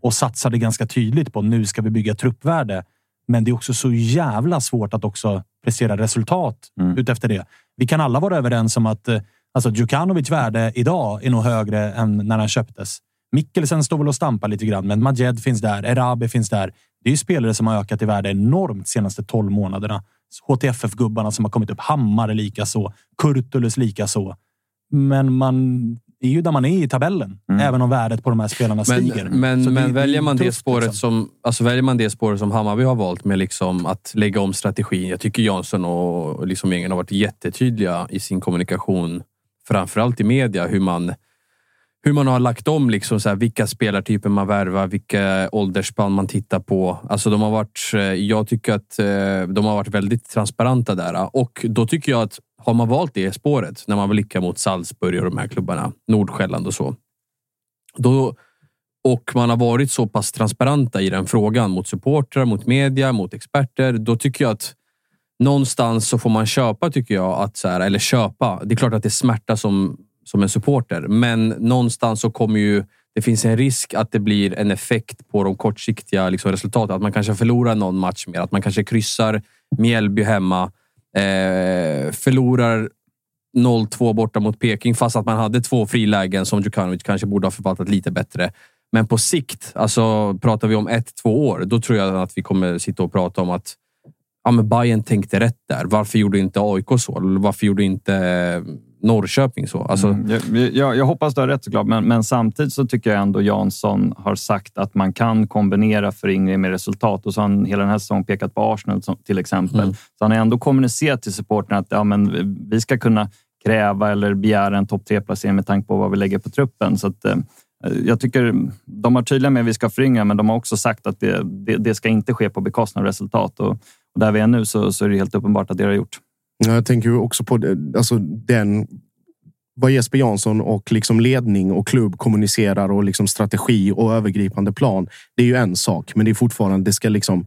och satsade ganska tydligt på nu ska vi bygga truppvärde. Men det är också så jävla svårt att också prestera resultat utefter det. Vi kan alla vara överens om att eh, alltså Djukanovic värde idag är nog högre än när han köptes. Mikkelsen står väl och stampar lite grann, men Majed finns där. Erabi finns där. Det är ju spelare som har ökat i värde enormt de senaste 12 månaderna. HTFF-gubbarna som har kommit upp. Hammar lika så. Kurtulus lika så. Men man är ju där man är i tabellen, även om värdet på de här spelarna stiger. Men, men, men det- är väljer, man det spåret liksom. som, alltså väljer man det spåret som Hammarby har valt med liksom att lägga om strategin. Jag tycker Jansson och och liksom gängen har varit jättetydliga i sin kommunikation. Framförallt i media. Hur man, hur man har lagt om liksom så här, vilka spelartyper man värvar, vilka åldersspann man tittar på. Alltså de har varit, eh, jag tycker att eh, de har varit väldigt transparenta där. Och då tycker jag att har man valt det spåret, när man blickar mot Salzburg och de här klubbarna, Nordsjälland och så. Då, och man har varit så pass transparenta i den frågan mot supportrar, mot media, mot experter. Då tycker jag att någonstans så får man köpa, tycker jag, att så här, eller köpa. Det är klart att det smärtar som, som en supporter, men någonstans så kommer ju det finns en risk att det blir en effekt på de kortsiktiga liksom, resultaten. Att man kanske förlorar någon match mer. Att man kanske kryssar Mjällby hemma. Eh, förlorar 0-2 borta mot Peking fast att man hade två frilägen som Djukanovic kanske borde ha förvaltat lite bättre. Men på sikt, alltså pratar vi om ett, två år, då tror jag att vi kommer sitta och prata om att ja, men Bayern tänkte rätt där. Varför gjorde inte AIK så? Varför gjorde inte eh, Norrköping så? Alltså, Mm, jag, jag, jag hoppas du har rätt såklart, men, men samtidigt så tycker jag ändå Jansson har sagt att man kan kombinera föryngring med resultat och så har han hela den här säsongen pekat på Arsenal som, till exempel. Mm. Så han har ändå kommunicerat till supporterna att ja, men vi ska kunna kräva eller begära en topp tre-placering med tanke på vad vi lägger på truppen. Så att, eh, jag tycker de har tydliga med att vi ska föryngra, men de har också sagt att det, det, det ska inte ske på bekostnad av resultat. Och, och där vi är nu så, så är det helt uppenbart att det har gjort. Jag tänker också på alltså den vad Jesper Jansson och liksom ledning och klubb kommunicerar och liksom strategi och övergripande plan. Det är ju en sak, men det är fortfarande. Det ska liksom.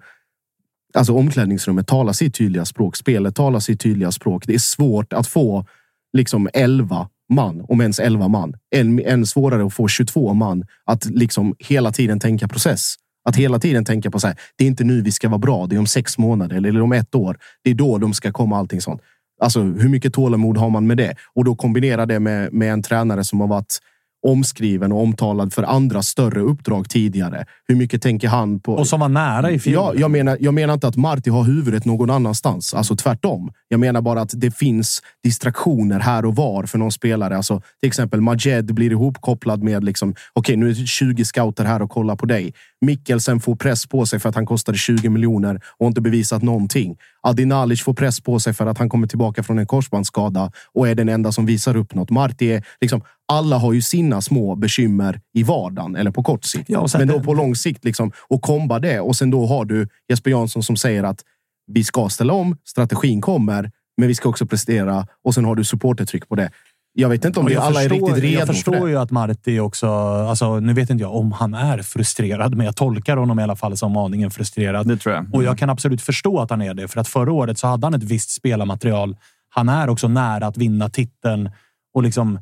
Alltså omklädningsrummet talar sitt tydliga språk. Spelet talar sitt tydliga språk. Det är svårt att få liksom 11 man, om ens 11 man. Än, än svårare att få 22 man att liksom hela tiden tänka process. Att hela tiden tänka på så här, det är inte nu vi ska vara bra, det är om sex månader eller om ett år. Det är då de ska komma allting sånt. Alltså hur mycket tålamod har man med det? Och då kombinera det med, med en tränare som har varit omskriven och omtalad för andra större uppdrag tidigare. Hur mycket tänker han på? Och som var nära i fjol. Ja, jag, menar, jag menar inte att Marti har huvudet någon annanstans. Alltså tvärtom. Jag menar bara att det finns distraktioner här och var för någon spelare. Alltså, till exempel Majed blir ihopkopplad med liksom, okej, okay, nu är det 20 scouter här och kollar på dig. Mikkelsen får press på sig för att han kostade 20 miljoner och inte bevisat någonting. Adinalic får press på sig för att han kommer tillbaka från en korsbandsskada och är den enda som visar upp något. Marti är liksom, alla har ju sina små bekymmer i vardagen eller på kort sikt. Ja, sen Men då det- på lång sikt liksom, och komba det. Och sen då har du Jesper Jansson som säger att vi ska ställa om, strategin kommer, men vi ska också prestera. Och sen har du supportertryck på det. Jag vet inte om vi jag alla är förstår- riktigt redo Jag för förstår det. ju att Marti också... Alltså, nu vet inte jag om han är frustrerad, men jag tolkar honom i alla fall som aningen frustrerad. Det tror jag. Och jag kan absolut förstå att han är det, för att förra året så hade han ett visst spelarmaterial. Han är också nära att vinna titeln och liksom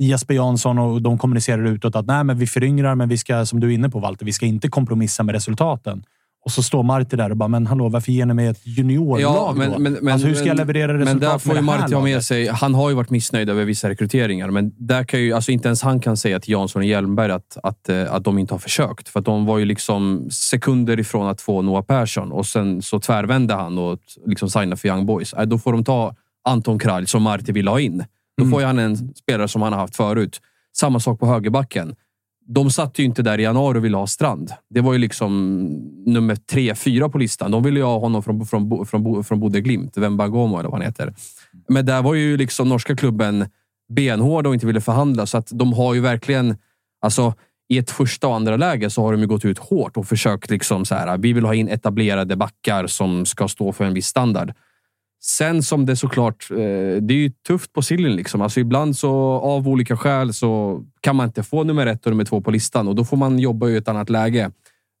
Jesper Jansson och de kommunicerar utåt att nej, men vi föryngrar, men vi ska, som du är inne på Walter, vi ska inte kompromissa med resultaten. Och så står Marti där och bara, men hallå, varför ger ni mig ett juniorlag då? alltså, hur ska jag leverera resultat Men där får ju Marti ha med sig... Han har ju varit missnöjd över vissa rekryteringar, men där kan ju, alltså inte ens han kan säga till Jansson och Hjelmberg att, att, eh, att de inte har försökt. För att de var ju liksom sekunder ifrån att få Noah Persson och sen så tvärvände han och liksom signade för Young Boys. Äh, Då får de ta Anton Kralj som Marti vill ha in. Då får ju han en spelare som han har haft förut. Samma sak på högerbacken. De satt ju inte där i januari och ville ha Strand. Det var ju liksom nummer tre, fyra på listan. De ville ju ha honom från, från, från, från Bodø Glimt, Wembangomo eller vad han heter. Men där var ju liksom norska klubben benhård och inte ville förhandla. Så att de har ju verkligen... Alltså, I ett första och andra läge så har de gått ut hårt och försökt liksom så här. Vi vill ha in etablerade backar som ska stå för en viss standard. Sen som det såklart, eh, det är ju tufft på sillen. Liksom. Alltså ibland så av olika skäl så kan man inte få nummer ett och nummer två på listan och då får man jobba i ett annat läge.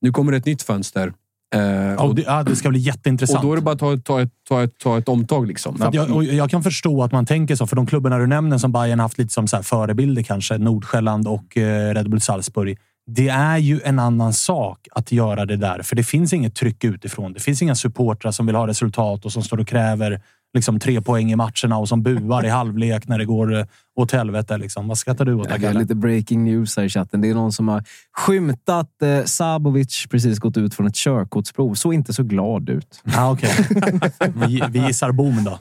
Nu kommer det ett nytt fönster. Ja, och, det, ja, det ska bli jätteintressant. och då är det bara att ta, ta, ett, ta, ett, ta ett omtag. Liksom. Jag, och jag kan förstå att man tänker så, för de klubbarna du nämner som Bayern haft lite som så förebilder kanske, Nordsjälland och eh, Red Bull Salzburg. Det är ju en annan sak att göra det där, för det finns inget tryck utifrån. Det finns inga supportrar som vill ha resultat och som står och kräver liksom, tre poäng i matcherna och som buar i halvlek när det går eh, åt helvete. Liksom. Vad skrattar du åt? Det är lite breaking news här i chatten. Det är någon som har skymtat eh, Sabovic precis gått ut från ett körkortsprov. Så inte så glad ut. Ah, okay. vi, vi gissar bom då.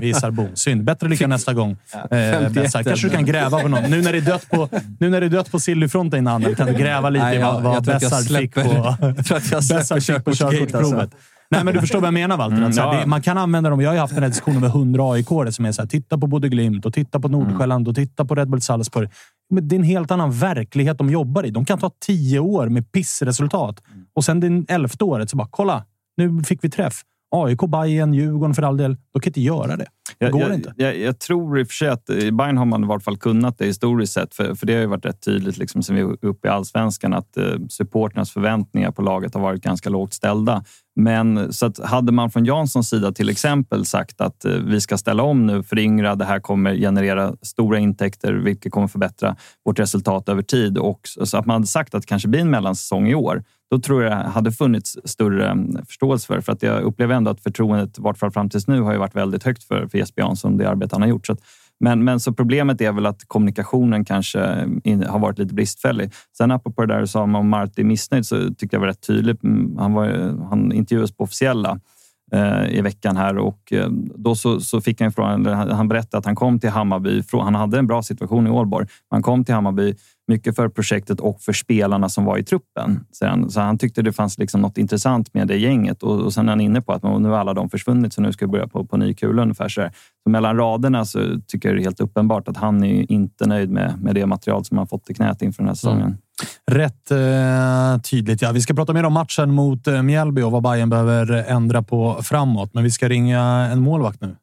Vi gissar bom. Synd. Bättre lycka nästa gång. Eh. Kanske du kan gräva på någon. Nu när det är dött på, nu när det är dött på Sillyfronten innan, kan du gräva lite Nej, i jag- vad, vad jag Bessard fick på, jag släpper körkortsprovet. alltså. Nej, men du förstår vad jag menar Walter. Mm, här, ja. det, man kan använda dem. Jag har ju haft den här diskussionen med 100 aik som är så här, titta på både Glimt och titta på Nordsjälland och titta på Red Bull Salzburg. Men det är en helt annan verklighet de jobbar i. De kan ta tio år med pissresultat och sen det elfte året så bara kolla, nu fick vi träff. AIK, Bayern, Djurgården för all del. De kan inte göra det. Jag, går jag, inte. Jag, jag tror i och för sig att i Bayern har man i vart fall kunnat det historiskt sett. För, för det har ju varit rätt tydligt liksom, sen vi var uppe i allsvenskan att eh, supporternas förväntningar på laget har varit ganska lågt ställda. Men så att hade man från Janssons sida till exempel sagt att eh, vi ska ställa om nu, föryngra, det här kommer generera stora intäkter, vilket kommer förbättra vårt resultat över tid. Och så att man hade sagt att det kanske blir en mellansäsong i år. Då tror jag hade funnits större mm, förståelse för. För att jag upplever ändå att förtroendet, i vart fall fram tills nu, har ju varit väldigt högt för, för Jesper Jansson, det arbete han har gjort. Så att, men, men så problemet är väl att kommunikationen kanske in, har varit lite bristfällig. Sen apropå det där du sa om Marti är missnöjd så tyckte jag var rätt tydligt. Mm, han, var, han intervjuades på officiella eh, i veckan här och eh, då så, så fick han frågan. han han berättade att han kom till Hammarby. Från, han hade en bra situation i Ålborg. Han kom till Hammarby mycket för projektet och för spelarna som var i truppen. Så han, så han tyckte det fanns liksom något intressant med det gänget och, och sen är han inne på att nu har alla de försvunnit så nu ska vi börja på, på ny kula ungefär. Så, så mellan raderna så tycker jag det är helt uppenbart att han är inte nöjd med, med det material som han fått i knät inför den här säsongen. Rätt eh, tydligt. Ja, vi ska prata mer om matchen mot eh, Mjällby och vad Bayern behöver ändra på framåt. Men vi ska ringa en målvakt nu.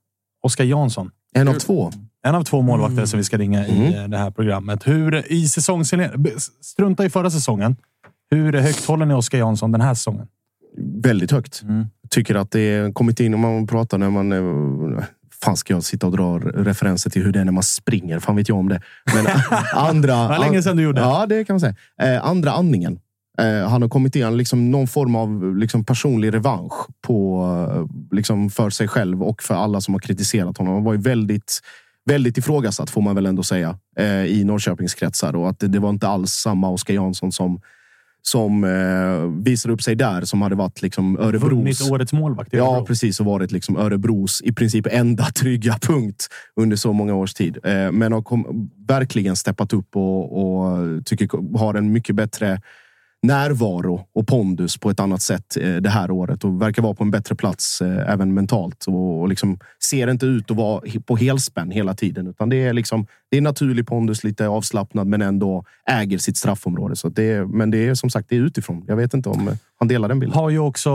Oskar Jansson. En av två. En av två målvakter som vi ska ringa i eh, det här programmet. Hur i säsongsinledningen... Strunta i förra säsongen. Hur högt håller ni Oskar Jansson den här säsongen? Väldigt högt. Mm. Tycker att det kommit in, om man pratar när man... eh, Fan ska jag sitta och dra referenser till hur det är när man springer? Fan vet jag om det. Men andra... Det var länge sedan du gjorde. Ja, det kan man säga. Eh, andra andningen. Eh, han har kommit in liksom någon form av liksom personlig revansch på, eh, liksom för sig själv och för alla som har kritiserat honom. Han var ju väldigt, väldigt ifrågasatt får man väl ändå säga eh, i Norrköpingskretsar och att det, det var inte alls samma Oskar Jansson som som eh, visade upp sig där som hade varit liksom Örebros... Vunnit årets målvakt i Ja, Örebro. precis. Och varit liksom Örebros i princip enda trygga punkt under så många års tid. Eh, men har kom, verkligen steppat upp och, och tycker har en mycket bättre närvaro och pondus på ett annat sätt eh, det här året och verkar vara på en bättre plats eh, även mentalt och, liksom ser inte ut att vara på helspänn hela tiden utan det är liksom det är naturlig pondus, lite avslappnad men ändå äger sitt straffområde. Så det är, men det är som sagt det är utifrån. Jag vet inte om eh, han delar den bilden. Har ju också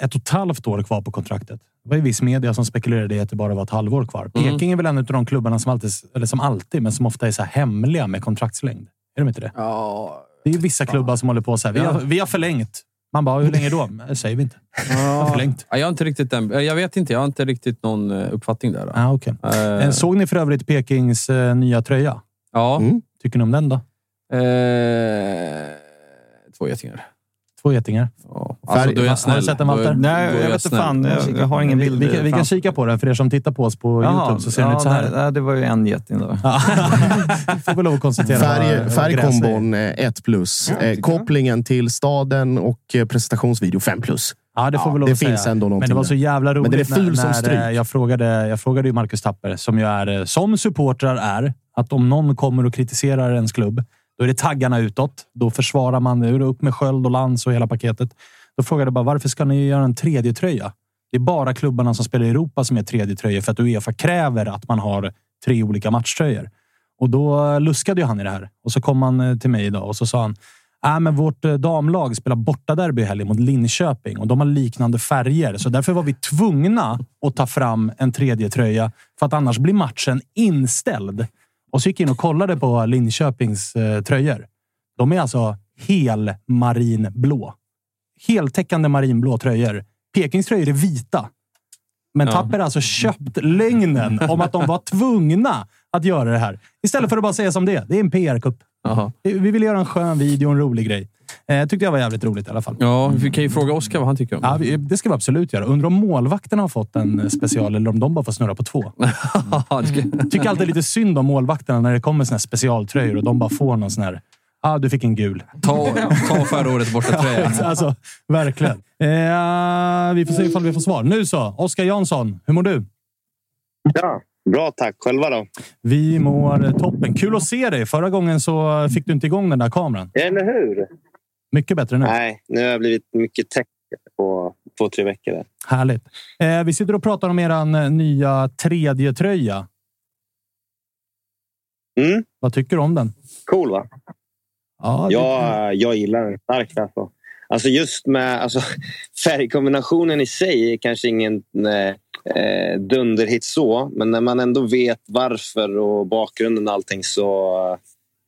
ett och ett halvt år kvar på kontraktet. Det var ju viss media som spekulerade i att det bara var ett halvår kvar. Peking är väl en av de klubbarna som alltid, eller som alltid, men som ofta är så här hemliga med kontraktslängd. Är de inte det? Ja. Det är ju vissa klubbar som håller på så här. Vi har, vi har förlängt. Man bara, hur länge då? Det säger vi inte. Har förlängt. Ja, Jag har inte riktigt den. Jag vet inte. Jag har inte riktigt någon eh, uppfattning där. Då. Ah, okay. Eh, Såg ni för övrigt Pekings eh, nya tröja? Ja. Mm. Tycker ni om den då? Eh, två getingar. Två getingar. Ja. Alltså, då är Har jag snäll. du sett den, Walter? Nej, är jag vet inte fan. Jag, jag har ingen bild. Vi, vi, kan, vi kika på den för er som tittar på oss på Jaha, Youtube. Så ser den ja, ut så här. nej, det var ju en geting då. Ja. Vi får väl lov att konstatera Färg, färgkombon gräs är. eh, 1 plus. Eh, kopplingen till staden och eh, presentationsvideo 5 plus. Ja, det får vi lov det att säga. Men det var så jävla roligt Men den är ful när, som när stryk. eh, jag frågade, jag frågade ju Marcus Tapper, som ju är, som supportrar är, att om någon kommer och kritiserar ens klubb, då är det taggarna utåt. Då försvarar man, nu upp med sköld och lans och hela paketet. Då frågade jag bara, varför ska ni göra en tredje tröja? Det är bara klubbarna som spelar i Europa som är tredje tröja för att Uefa kräver att man har tre olika matchtröjor. Och då luskade ju han i det här. Och så kom han eh, till mig idag och så sa han, äh, men vårt eh, damlag spelar bortaderby i helgen mot Linköping och de har liknande färger. Så därför var vi tvungna att ta fram en tredje tröja för att annars blir matchen inställd. Och så gick jag in och kollade på Linköpings eh, tröjor. De är alltså hel marinblå. Heltäckande marinblå tröjor. Pekings tröjor är vita. Men Ja. Tapper har alltså köpt lögnen om att de var tvungna att göra det här. Istället för att bara säga som det. Det är en PR-kupp. Vi ville göra en skön video och en rolig grej. Eh, tyckte jag var jävligt roligt i alla fall. Ja, vi kan ju fråga Oskar vad han tycker om Ja, vi- det ska vi absolut göra. Undrar om målvakterna har fått en eh, special eller om de bara får snurra på två. Ja, det Tycker alltid lite synd om målvakterna när det kommer såna här specialtröjor och de bara får någon sån här... Ja, ah, du fick en gul. Ta, ta förra årets bortatröja. alltså, verkligen. Eh, vi får se ifall vi får svar. Nu så, Oskar Jansson. Hur mår du? Ja, bra tack. Själva då? Vi mår toppen. Kul att se dig. Förra gången så fick du inte igång den där kameran. Eller hur? Mycket bättre nu. Nej, nu har jag blivit mycket tech på två, tre veckor. Där. Härligt. Eh, vi sitter och pratar om er nya tredje tröja. Mm, Vad tycker du om den? cool va? Ja, Jag, jag gillar den starkt. Alltså. Alltså just med alltså, färgkombinationen i sig är kanske ingen eh, dunderhit så. Men när man ändå vet varför och bakgrunden och allting så eh,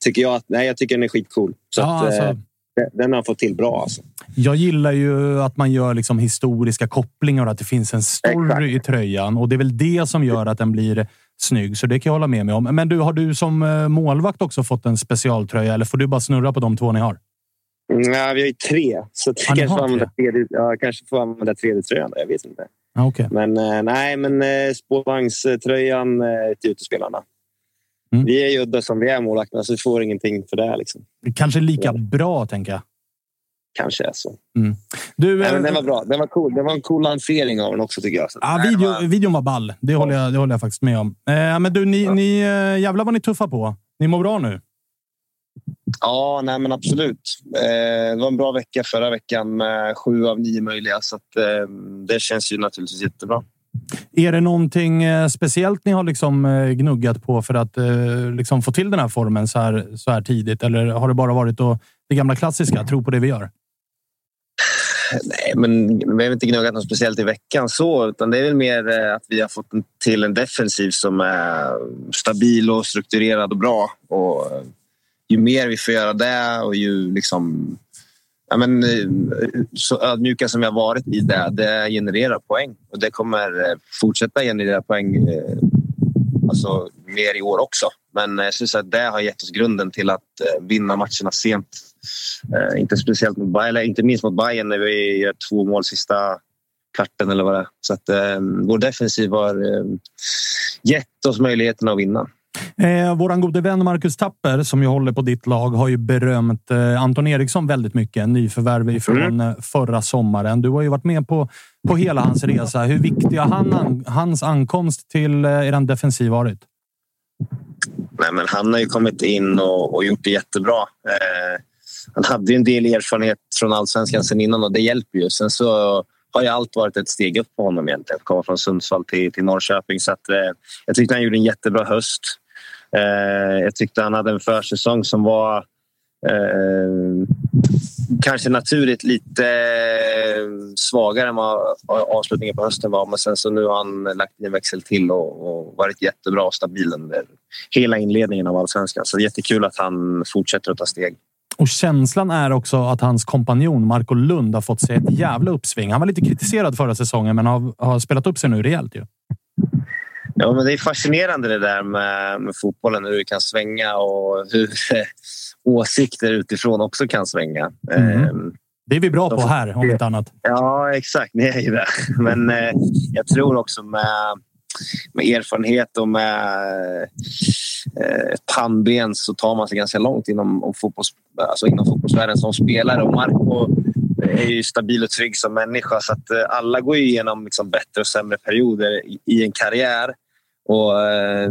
tycker jag att nej, jag tycker den är skitcool. Så Ja, att, alltså- eh, den- har fått till bra. Alltså. Jag gillar ju att man gör liksom historiska kopplingar och att det finns en story i tröjan. Och Det är väl det som gör att den blir snygg, så det kan jag hålla med mig om. Men du, har du som eh, målvakt också fått en specialtröja eller får du bara snurra på de två ni har? Mm, Ja, vi har ju tre, så jag kanske, får använda tredje, ja, kanske får använda tredje tröjan. Jag vet inte. Ja, okay. Men eh, nej, men eh, spårvagnströjan till utespelarna. Mm. Vi är ju udda som vi är målvakterna, så vi får ingenting för det. Liksom. Kanske lika bra, tänker jag. Kanske är så. Du, Nej, eh, men den var bra. Den var cool. Det var en cool lansering av den också, tycker jag. Så, Ja, video, var- videon var ball. Det håller, jag, det håller jag faktiskt med om. Eh, men du, ni, ni, eh, jävlar vad ni tuffar på. Ni mår bra nu. Ja, nej, men absolut. Eh, det var en bra vecka förra veckan med sju av nio möjliga. Så att, eh, det känns ju naturligtvis jättebra. Är det någonting eh, speciellt ni har liksom eh, gnuggat på för att eh, liksom få till den här formen så här, så här tidigt? Eller har det bara varit då, det gamla klassiska, tro på det vi gör? Nej, men vi har inte gnuggat något speciellt i veckan så, utan det är väl mer att vi har fått till en defensiv som är stabil och strukturerad och bra. Och ju mer vi får göra det och ju liksom ja, men, eh, så ödmjuka som vi har varit i det, det genererar poäng. Och det kommer eh, fortsätta generera poäng eh, alltså, mer i år också. Men jag syns att det har gett oss grunden till att vinna matcherna sent inte speciellt mot Bayern, eller inte minst mot Bayern när vi gör två mål sista kvarten eller vad det är. Så att vår defensiv har gett oss möjligheten att vinna. Eh, våran gode vän Marcus Tapper, som ju håller på ditt lag, har ju berömt eh, Anton Eriksson väldigt mycket. Nyförvärv ifrån Mm. eh, förra sommaren. Du har ju varit med på, på hela hans resa. Hur viktig har han, an, hans ankomst till eh, er defensiv varit? Nej, men han har ju kommit in och, och gjort det jättebra. Eh, han hade ju en del erfarenhet från allsvenskan sen innan och det hjälper ju. Sen så har ju allt varit ett steg upp på honom egentligen. Komma från Sundsvall till, till Norrköping. Så att, eh, jag tyckte han gjorde en jättebra höst. Eh, jag tyckte han hade en försäsong som var eh, kanske naturligt lite eh, svagare än vad avslutningen på hösten var. Men sen så nu har han lagt i en växel till och, och varit jättebra och stabil under hela inledningen av allsvenskan. Så det är jättekul att han fortsätter att ta steg. Och känslan är också att hans kompanjon Marco Lund har fått sig ett jävla uppsving. Han var lite kritiserad förra säsongen, men har, har spelat upp sig nu rejält. Ju. Ja, men det är fascinerande det där med, med fotbollen, hur det kan svänga och hur åsikter utifrån också kan svänga. Mm. Det är vi bra på här, om inte annat. Ja, exakt. Ni är ju det. Men eh, jag tror också med, med erfarenhet och med eh, ett pannben så tar man sig ganska långt inom, om fotbolls, alltså inom fotbollsvärlden som spelare. Och Marco är ju stabil och trygg som människa så att eh, alla går ju igenom liksom bättre och sämre perioder i, i en karriär. Och, eh,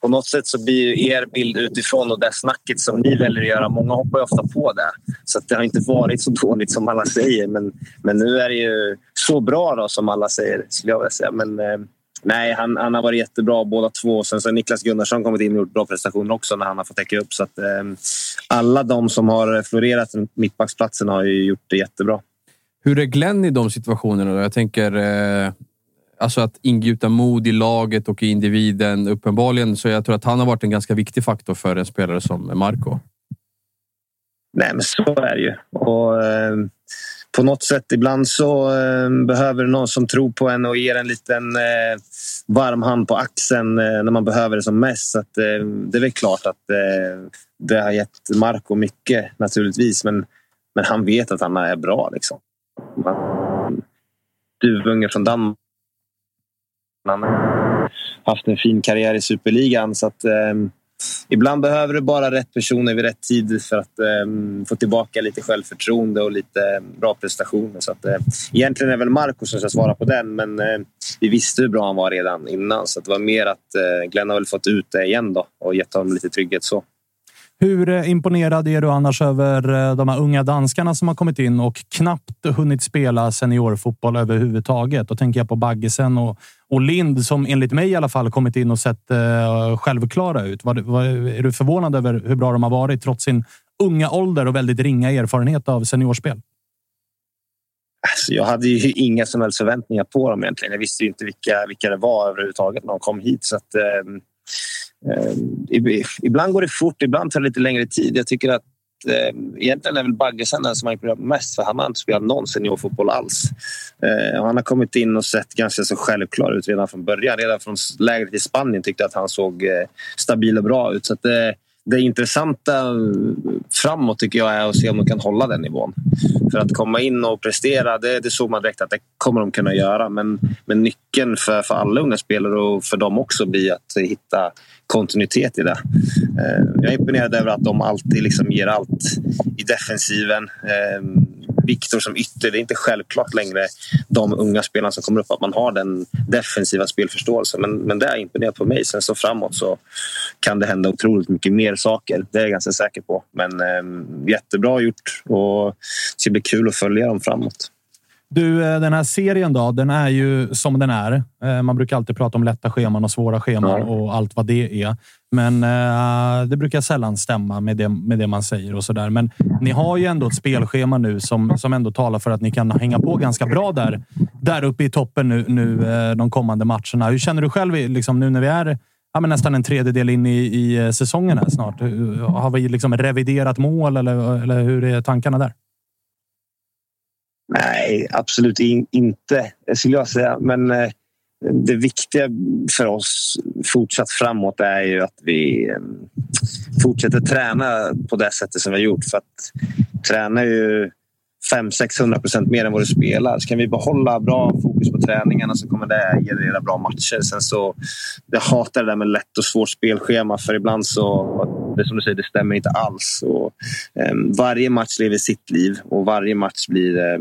på något sätt så blir ju er bild utifrån och det snacket som ni väljer att göra, många hoppar ju ofta på det. Så att det har inte varit så dåligt som alla säger. Men, men nu är det ju så bra då, som alla säger, skulle jag vilja säga. Men eh, nej, han, han har varit jättebra båda två. Sen så har Niklas Gunnarsson kommit in och gjort bra prestationer också när han har fått täcka upp. Så att, eh, alla de som har florerat runt mittbacksplatsen har ju gjort det jättebra. Hur är Glenn i de situationerna? Då? Jag tänker eh, alltså att ingjuta mod i laget och i individen. Uppenbarligen så jag tror att han har varit en ganska viktig faktor för en spelare som Marco. Nej, men så är det ju. Och, eh, på något sätt ibland så eh, behöver någon som tror på en och ger en liten eh, varm hand på axeln eh, när man behöver det som mest. Så att, eh, det är väl klart att eh, det har gett Marco mycket naturligtvis. Men, men han vet att han är bra. Liksom. Han, duvunge från Danmark. Han har haft en fin karriär i superligan. Så att, eh, Ibland behöver du bara rätt personer vid rätt tid för att eh, få tillbaka lite självförtroende och lite ehm, bra prestationer. Så att, eh, egentligen är väl Marco som ska svara på den, men eh, vi visste hur bra han var redan innan. Så det var mer att eh, Glenn har väl fått ut det igen då och gett honom lite trygghet. så. Hur eh, imponerad är du annars över eh, de här unga danskarna som har kommit in och knappt hunnit spela seniorfotboll överhuvudtaget? Då tänker jag på Baggesen och, och Lind som enligt mig i alla fall kommit in och sett eh, självklara ut. Var, var, är du förvånad över hur bra de har varit trots sin unga ålder och väldigt ringa erfarenhet av seniorspel? Alltså, jag hade ju inga som helst förväntningar på dem egentligen. Jag visste ju inte vilka, vilka det var överhuvudtaget när de kom hit. Så att, eh, Eh, ibland går det fort, ibland tar det lite längre tid. Jag tycker att eh, egentligen är väl Baggesen den som har imponerat mest för han har inte spelat någon seniorfotboll alls. Eh, och han har kommit in och sett ganska så självklar ut redan från början. Redan från lägret i Spanien tyckte jag att han såg eh, stabil och bra ut. Så att, eh, det intressanta framåt tycker jag är att se om de kan hålla den nivån. För att komma in och prestera, det, det såg man direkt att det kommer de kunna göra. Men, men nyckeln för, för alla unga spelare och för dem också blir att hitta kontinuitet i det. Eh, jag är imponerad över att de alltid liksom ger allt i defensiven. Eh, Viktor som ytter, det är inte självklart längre de unga spelarna som kommer upp att man har den defensiva spelförståelsen. Men, men det har imponerat på mig. Sen så framåt så kan det hända otroligt mycket mer saker. Det är jag ganska säker på. Men eh, jättebra gjort och det ska bli kul att följa dem framåt. Du, eh, den här serien då, den är ju som den är. Eh, Man brukar alltid prata om lätta scheman och svåra scheman och allt vad det är. Men eh, det brukar sällan stämma med det, med det man säger och så där. Men ni har ju ändå ett spelschema nu som, som ändå talar för att ni kan hänga på ganska bra där, där uppe i toppen nu, nu de kommande matcherna. Hur känner du själv liksom, nu när vi är ja, men nästan en tredjedel in i, i säsongen här snart? Har vi liksom reviderat mål eller, eller hur är tankarna där? Nej, absolut in, inte, skulle jag säga. Men eh, det viktiga för oss fortsatt framåt är ju att vi eh, fortsätter träna på det sättet som vi har gjort. För att träna ju 500-600 procent mer än vad du spelar. Så kan vi behålla bra fokus på träningarna så kommer det generera bra matcher. Sen så, jag hatar det där med lätt och svårt spelschema för ibland så, det som du säger, det stämmer inte alls. Och, eh, varje match lever sitt liv och varje match blir eh,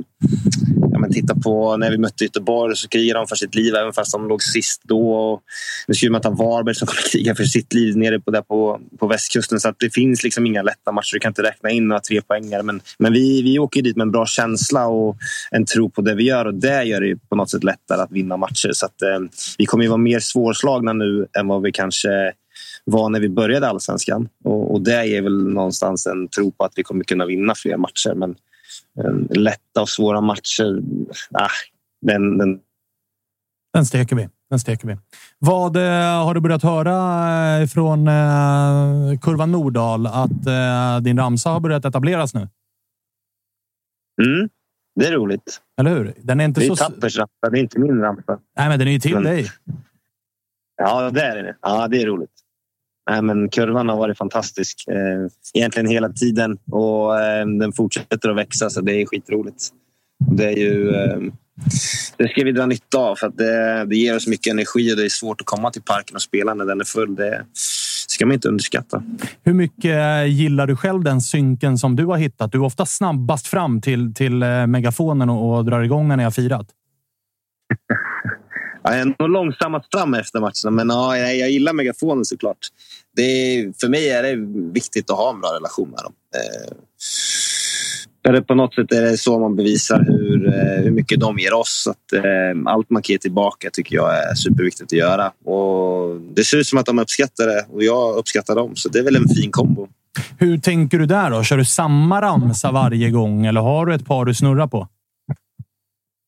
ja, men titta på när vi mötte Göteborg så krigade de för sitt liv även fast de låg sist då. Och nu ska vi möta Varberg som kommer kriga för sitt liv nere på, där på, på västkusten. Så att det finns liksom inga lätta matcher. Du kan inte räkna in några trepoängare. Men, men vi, vi åker dit med en bra känsla och en tro på det vi gör. Och det gör det på något sätt lättare att vinna matcher. Så att, eh, vi kommer ju vara mer svårslagna nu än vad vi kanske var när vi började allsvenskan. Och, och det ger väl någonstans en tro på att vi kommer kunna vinna fler matcher. Men eh, lätta och svåra matcher, ah, den, den, Den steker vi. Den steker vi. Vad eh, har du börjat höra eh, från eh, kurvan Nordahl? Att eh, din ramsa har börjat etableras nu? mm, det är roligt. Eller hur? Den är inte Det är så... Tappers det är inte min rampa. Nej, men den är ju till Men- dig. Ja, det är det. Ja, det är roligt. Nej, men kurvan har varit fantastisk eh, egentligen hela tiden och eh, den fortsätter att växa så det är skitroligt. Det är ju... Eh, det ska vi dra nytta av för att det, det ger oss mycket energi och det är svårt att komma till parken och spela när den är full. Det ska man inte underskatta. Hur mycket eh, gillar du själv den synken som du har hittat? Du är ofta snabbast fram till, till megafonen och, och drar igång när ni har firat. Ja, jag är nog långsammast fram efter matcherna, men ja, jag, gillar megafonen såklart. Det är, för mig är det viktigt att ha en bra relation med dem. Eh, för det, på något sätt är det så man bevisar hur, eh, hur mycket de ger oss. Att, eh, allt man kan ge tillbaka tycker jag är superviktigt att göra. Och det ser ut som att de uppskattar det och jag uppskattar dem. Så det är väl en fin kombo. Hur tänker du där då? Kör du samma ramsa varje gång eller har du ett par du snurrar på?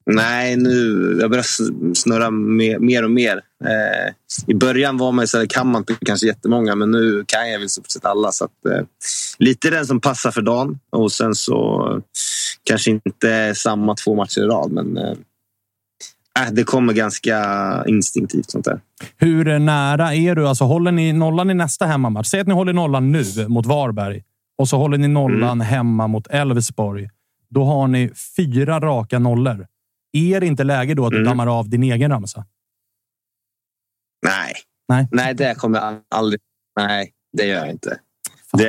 Nej, nu jag börjar snurra mer, mer och mer. Eh, I början var man så här, kan man inte kanske jättemånga, men nu kan jag väl stort sett alla. Så att, eh, lite den som passar för dagen och sen så kanske inte samma två matcher i rad, men eh, äh, det kommer ganska instinktivt sånt där. Hur nära är du? Alltså, håller ni nollan i nästa hemmamatch? Säg att ni håller nollan nu mot Varberg och så håller ni nollan hemma mot Elfsborg. Då har ni fyra raka nollor. Är det inte läge då att du dammar av din egen ramsa? Nej. Nej. Nej, det kommer jag aldrig... Nej, det gör jag inte. Det,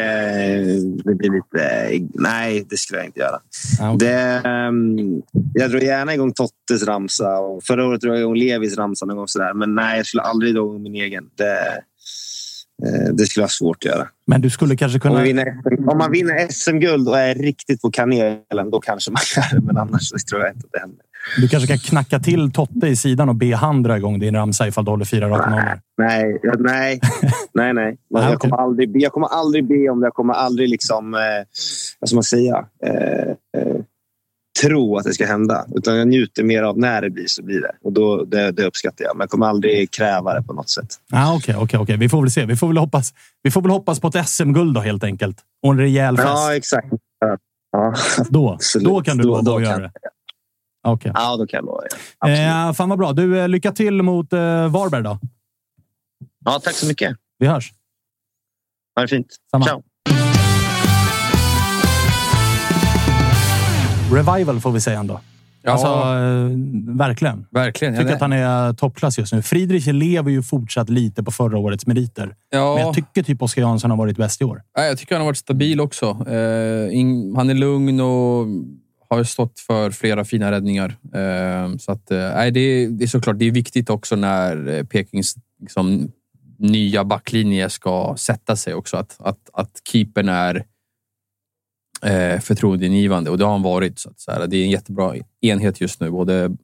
det blir lite... Nej, det skulle jag inte göra. Ja, okej. Det, ehm, jag drar gärna igång Tottes ramsa. Och förra året drog jag igång Levis ramsa någon gång. Sådär. Men nej, jag skulle aldrig dra igång min egen. Det, det skulle vara svårt att göra. Men du skulle kanske kunna... vinner, om man vinner SM-guld och är riktigt på kanelen, då kanske man gör det. Men annars tror jag inte att det händer. Du kanske kan knacka till Totte i sidan och be han dra igång din ramsa ifall du håller fyra raka nollor. Nej, nej, nej. Nej, Jag kommer aldrig, be- jag kommer aldrig be om det. Jag kommer aldrig liksom, eh, vad ska man säga, eh, eh, tro att det ska hända. Utan jag njuter mer av när det blir så blir det. Och då, det, det uppskattar jag. Men jag kommer aldrig kräva det på något sätt. Ah, Okej, okej, okej. Vi får väl se. Vi får väl hoppas, vi får väl hoppas på ett SM-guld då helt enkelt. Och en rejäl fest. Ja, exakt. Ja. Då, Absolut. då kan du Då- då kan- göra det. Okej. ja, då kan jag lova det. Eh, fan vad bra. Du, eh, lycka till mot eh, Varberg då. Ja, tack så mycket. Vi hörs. Ha det fint. Samma. Ciao. Revival får vi säga ändå. Ja. Alltså, eh, verkligen. Verkligen. Jag tycker Ja, att han är toppklass just nu. Friedrich lever ju fortsatt lite på förra årets meriter. Ja. Men jag tycker typ Oskar Jansson har varit bäst i år. Nej, jag tycker han har varit stabil också. Eh, in, han är lugn och har stått för flera fina räddningar. Eh, så att, eh, det, är, det är såklart det är viktigt också när eh, Pekings liksom, nya backlinje ska sätta sig också. Att, att, att keepern är eh, förtroendeingivande och det har han varit. Så att, så här, det är en jättebra enhet just nu, både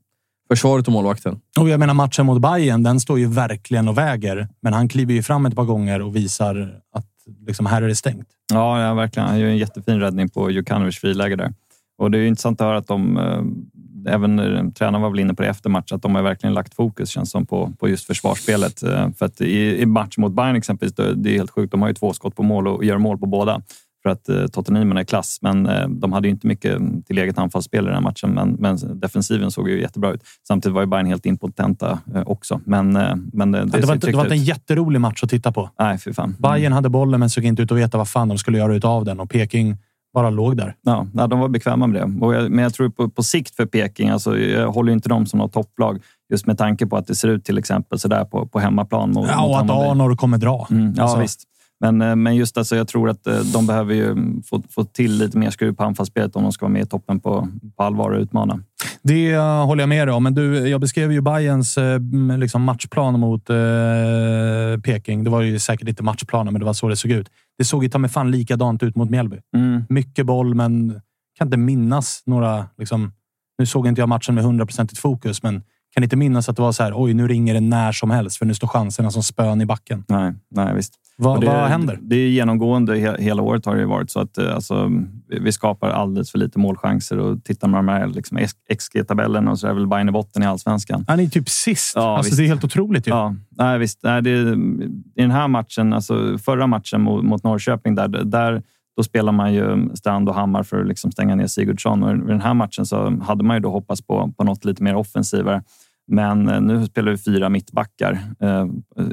försvaret och målvakten. Och jag menar matchen mot Bayern, den står ju verkligen och väger. Men han kliver ju fram ett par gånger och visar att liksom, här är det stängt. Ja, ja, verkligen. Han gör en jättefin räddning på Jukanovic friläge där. Och det är ju intressant att höra att de, eh, även tränaren var väl inne på det efter match, att de har verkligen lagt fokus känns som på, på just försvarsspelet. Eh, För att i, i match mot Bayern exempelvis, det är helt sjukt. De har ju två skott på mål och gör mål på båda. För att eh, Tottenham är klass. Men eh, de hade inte mycket till eget anfallsspel i den här matchen. Men, men defensiven såg ju jättebra ut. Samtidigt var ju Bayern helt impotenta eh, också. Men, eh, men det, Ja, det, var, inte- det var inte en jätterolig match att titta på. Nej, fy fan. Bayern hade bollen men såg inte ut att veta vad fan de skulle göra utav den och Peking bara låg där. Ja, de var bekväma med det. Jag, men jag tror på, på sikt för Peking, alltså, jag håller ju inte dem som något topplag just med tanke på att det ser ut till exempel sådär på, på hemmaplan. Mot, Ja, och mot att. Arnor kommer dra. Mm, ja, Alltså, visst. Men, eh, men just alltså, jag tror att eh, de behöver ju få, få till lite mer skruv på anfallsspelet om de ska vara med i toppen på, på allvar och utmana. Det eh, håller jag med dig om. Men du, jag beskrev ju Bayerns liksom matchplan mot eh, Peking. Det var ju säkert inte matchplanen, men det var så det såg ut. Det såg ju ta mig fan likadant ut mot Mjällby. Mm. Mycket boll, men kan inte minnas några... Liksom, nu såg inte jag matchen med hundraprocentigt fokus, men kan inte minnas att det var så här. Oj, nu ringer det när som helst, för nu står chanserna som spön i backen. Nej, nej visst. Vad- Och det, vad händer? Det är genomgående he, hela året har det varit så att eh, alltså, vi- skapar alldeles för lite målchanser och tittar man på de här liksom, XG-tabellerna och så är väl Bayern i botten i allsvenskan. Han är typ sist. Ja, alltså, visst. det är helt otroligt ju. Ja, nej, visst. Nej, det, I den här matchen, alltså förra matchen mot, mot Norrköping, där, där då spelar man ju Strand och Hammar för att liksom stänga ner Sigurdsson. Och I den här matchen så hade man ju då hoppats på, på något lite mer offensivare. Men eh, nu spelar vi fyra mittbackar eh,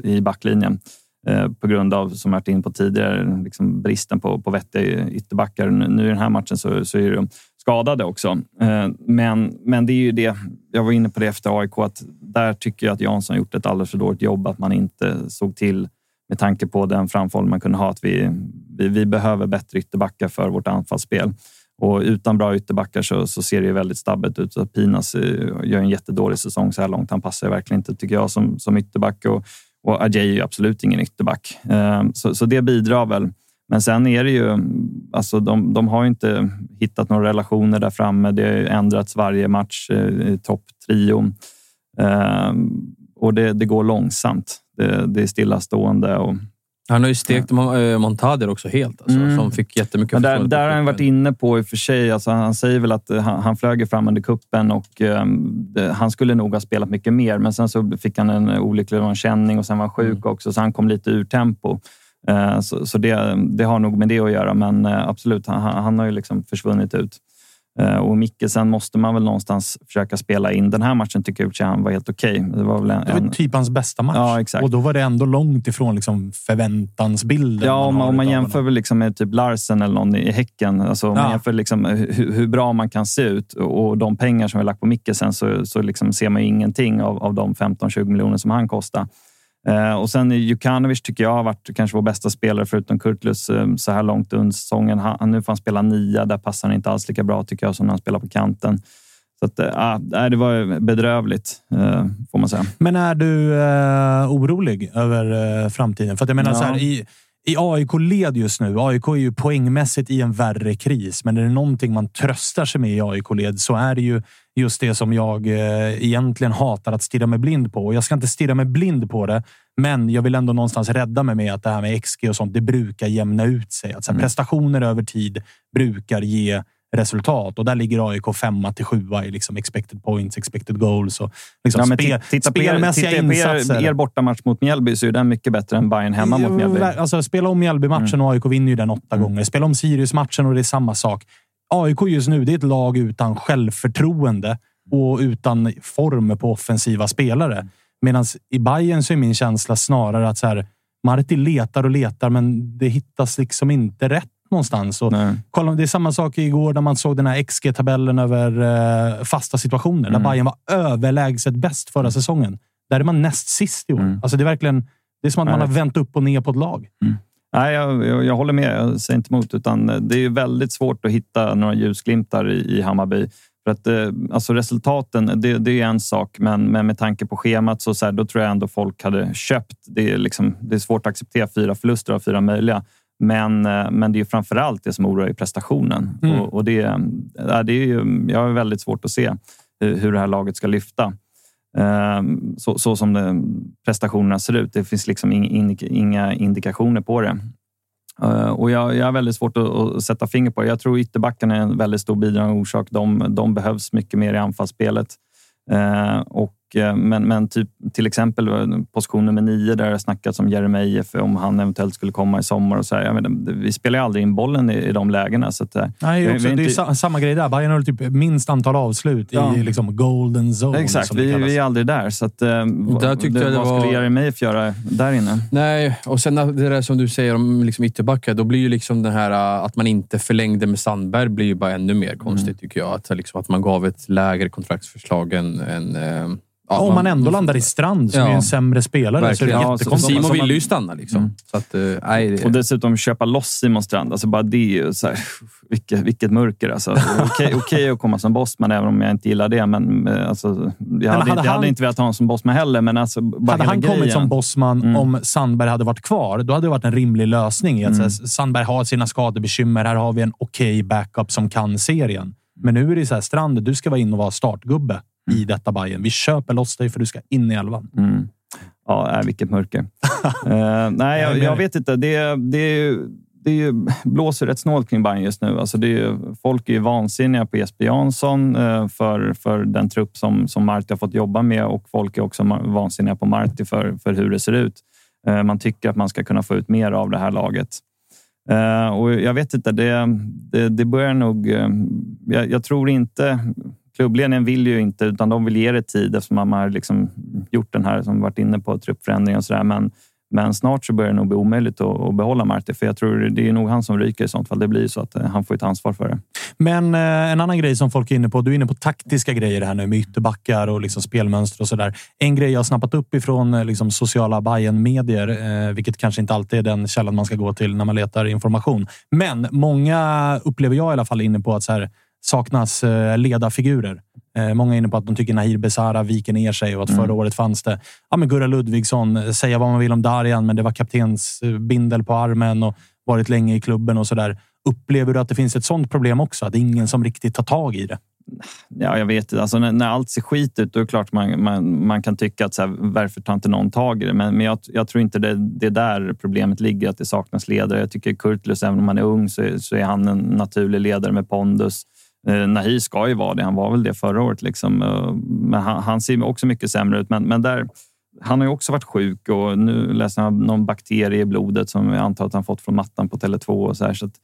i backlinjen eh, på grund av, som jag varit in på tidigare, liksom bristen på, på vettiga ytterbackar. Nu nu i den här matchen så, så är de skadade också. Eh, Men, men det är ju det, jag var inne på det efter AIK, att där tycker jag att Jansson gjort ett alldeles för dåligt jobb, att man inte såg till med tanke på den framförhållning man kunde ha, att vi, vi, vi behöver bättre ytterbackar för vårt anfallsspel. Och utan bra ytterbackar så, så ser det ju väldigt stabbigt ut. Så Pinas eh, gör en jättedålig säsong så här långt. Han passar verkligen inte, tycker jag, som, som ytterback. Och, och Ajay är ju absolut ingen ytterback. Eh, så, så det bidrar väl. Men sen är det ju, alltså de, de har ju inte hittat några relationer där framme. Det har ju ändrats varje match eh, i topptrion. Och det, det går långsamt. Det, det är stillastående. Och, Han har ju stekt ja. Montader också helt, alltså, Mm. som fick jättemycket men där, där har han varit inne på i och för sig. Alltså han säger väl att eh, han, han flög fram under kuppen och eh, det, han skulle nog ha spelat mycket mer. Men sen så fick han en olycklig känning och sen var han sjuk Mm. också, så han kom lite ur tempo. Eh, så så det, det har nog med det att göra, men eh, absolut, han, han han har ju liksom försvunnit ut. Eh, Och Mikkelsen måste man väl någonstans försöka spela in. Den här matchen tycker jag han var helt okej. Det var väl en, Det var typ hans bästa match. Ja, exakt. Och då var det ändå långt ifrån liksom förväntansbilden. Ja, om man, om man jämför väl liksom med typ Larsen eller någon i Häcken. Alltså om man Ja. jämför liksom hur, hur bra man kan se ut och de pengar som vi lagt på Mikkelsen så, så liksom ser man ingenting av, av de 15-20 miljoner som han kostar. Eh, och sen Jukanovic tycker jag har varit kanske vår bästa spelare förutom Kurtlus eh, så här långt under säsongen. Han, nu får han spela nia. Där passar han inte alls lika bra tycker jag som när han spelar på kanten. Så att, nej, det var bedrövligt, eh, får man säga. Men är du eh, orolig över eh, framtiden? För att jag menar Ja. så här, i, i AIK-led just nu. AIK är ju poängmässigt i en värre kris, men är det någonting man tröstar sig med i AIK-led så är det ju just det som jag eh, egentligen hatar att stirra mig blind på. Och jag ska inte stirra mig blind på det, men jag vill ändå någonstans rädda mig med att det här med XG och sånt, det brukar jämna ut sig. Att så här, Prestationer över tid brukar ge resultat och där ligger AIK femma till sjua i liksom expected points, expected goals och liksom Ja, spel, ti- titta spelmässiga titta insatser. er, er bortamatch mot Mjällby så är den mycket bättre än Bayern hemma mot Mjällby. Mm. Alltså, spela om Mjällby-matchen och AIK vinner ju den åtta gånger. Spela om Sirius-matchen och det är samma sak. AIK just nu, det är ett lag utan självförtroende och utan form på offensiva spelare. Medan i Bayern så är min känsla snarare att så här, Marti letar och letar, men det hittas liksom inte rätt någonstans. Och kolla, det är samma sak igår när man såg den här XG-tabellen över eh, fasta situationer. Där Mm. Bayern var överlägset bäst förra säsongen. Där är man näst sist i år. Alltså det är verkligen det är som att man har vänt upp och ner på ett lag. Nej, jag, jag, jag håller med. Jag säger inte emot. Utan det är väldigt svårt att hitta några ljusglimtar i, i Hammarby. För att, eh, alltså resultaten, det, det är en sak, men, men med tanke på schemat så, så här, då tror jag ändå folk hade köpt. Det är, liksom, det är svårt att acceptera fyra förluster av fyra möjliga. Men, eh, men det är framför allt det som oroar i prestationen. Mm. Och, och det, ja, det är ju, jag har väldigt svårt att se hur, det här laget ska lyfta. Ehm, Så, så som det, prestationerna ser ut. Det finns liksom in, in, inga indikationer på det. Eh, Och jag, jag har väldigt svårt att, att sätta finger på det. Jag tror ytterbackarna är en väldigt stor bidragande orsak. De, de behövs mycket mer i anfallsspelet. Eh, Och eh, men, men typ, till exempel eh, position nummer nio där det har snackats om Jeremejeff, om han eventuellt skulle komma i sommar. Och så här. Menar, vi spelar ju aldrig in bollen i, i de lägena. Så att, eh, Nej, också, vi är det är inte- sa- samma grej där. Bayern har typ minst antal avslut Ja. i liksom golden zone. Exakt, som det vi, vi är aldrig där. Så att, eh, Där tyckte jag det vad var- skulle Jeremejeff göra där inne? Nej, och sen det där som du säger om liksom ytterbackar. Då blir ju liksom den här att man inte förlängde med Sandberg blir ju bara ännu mer konstigt Mm. tycker jag. Att, liksom, att man gav ett lägre kontraktsförslag än... än ja, Om man ändå landar i Strand, som Ja. är en sämre spelare, så är Verkligen. det Ja, så jättekonstigt. Simon man- ju stanna. Liksom. Mm. Så att, äh, nej, det- Och dessutom köpa loss Simon Strand. Alltså bara det är ju så här, vilket, vilket mörker. Alltså. Okej okej att komma som bossman, även om jag inte gillar det. Men, eh, alltså, jag, hade, hade jag han- hade inte velat ha honom som bossman heller. Men alltså, bara Hade han kommit grejen. som bossman Mm. om Sandberg hade varit kvar, då hade det varit en rimlig lösning. Att Mm. så Sandberg har sina skadebekymmer. Här har vi en okej backup som kan serien. Men nu är det så här, Strand, du ska vara in och vara startgubbe i detta Bayern. Vi köper loss dig för du ska in i elvan. Mm. Ja, äh, vilket mörker. Eh, nej, jag, jag vet inte. Det, det, det blåser rätt snålt kring Bayern just nu. Alltså det är, ju- folk är ju vansinniga på Jesper Jansson eh, för, för den trupp som, som Marti har fått jobba med och folk är också vansinniga på Marti för, för hur det ser ut. Eh, man tycker att man ska kunna få ut mer av det här laget. Och jag vet inte, det, det, det börjar nog... jag, jag tror inte... Klubbledningen vill ju inte, utan de vill ge det tid eftersom man har liksom gjort den här, som varit inne på truppförändring och sådär. Men, men snart så börjar det nog bli omöjligt att, att behålla Marti, för jag tror det är nog han som ryker i sånt fall. Det blir så att eh, han får ett ansvar för det. Men eh, en annan grej som folk är inne på. Du är inne på taktiska grejer här nu med ytterbackar och liksom spelmönster och sådär. En grej jag har snappat upp ifrån eh, liksom sociala bayern medier eh, vilket kanske inte alltid är den källan man ska gå till när man letar information. Men många upplever jag i alla fall inne på att så här, saknas eh, ledarfigurer. Eh, många är inne på att de tycker Nahir Besara viker ner sig och att förra året fanns det ja, men Gurra Ludvigsson. eh, Säga vad man vill om Darjan, men det var kaptensbindel på armen och varit länge i klubben och sådär. Upplever du att det finns ett sånt problem också? Att det är ingen som riktigt tar tag i det? Ja, jag vet inte. Alltså, när, när allt ser skit ut, då är det klart man, man, man kan tycka att så här, varför tar inte någon tag i det? Men, men jag, jag tror inte det, det är där problemet ligger, att det saknas ledare. Jag tycker Kurtulus, även om han är ung, så, är- så är han en naturlig ledare med pondus. Eh, Nahir ska ju vara det. Han var väl det förra året. Liksom. Eh, men han, han ser också mycket sämre ut. Men, men där, han har ju också varit sjuk och nu läser jag någon bakterie i blodet som jag antar att han fått från mattan på Tele2. Och så här, så att,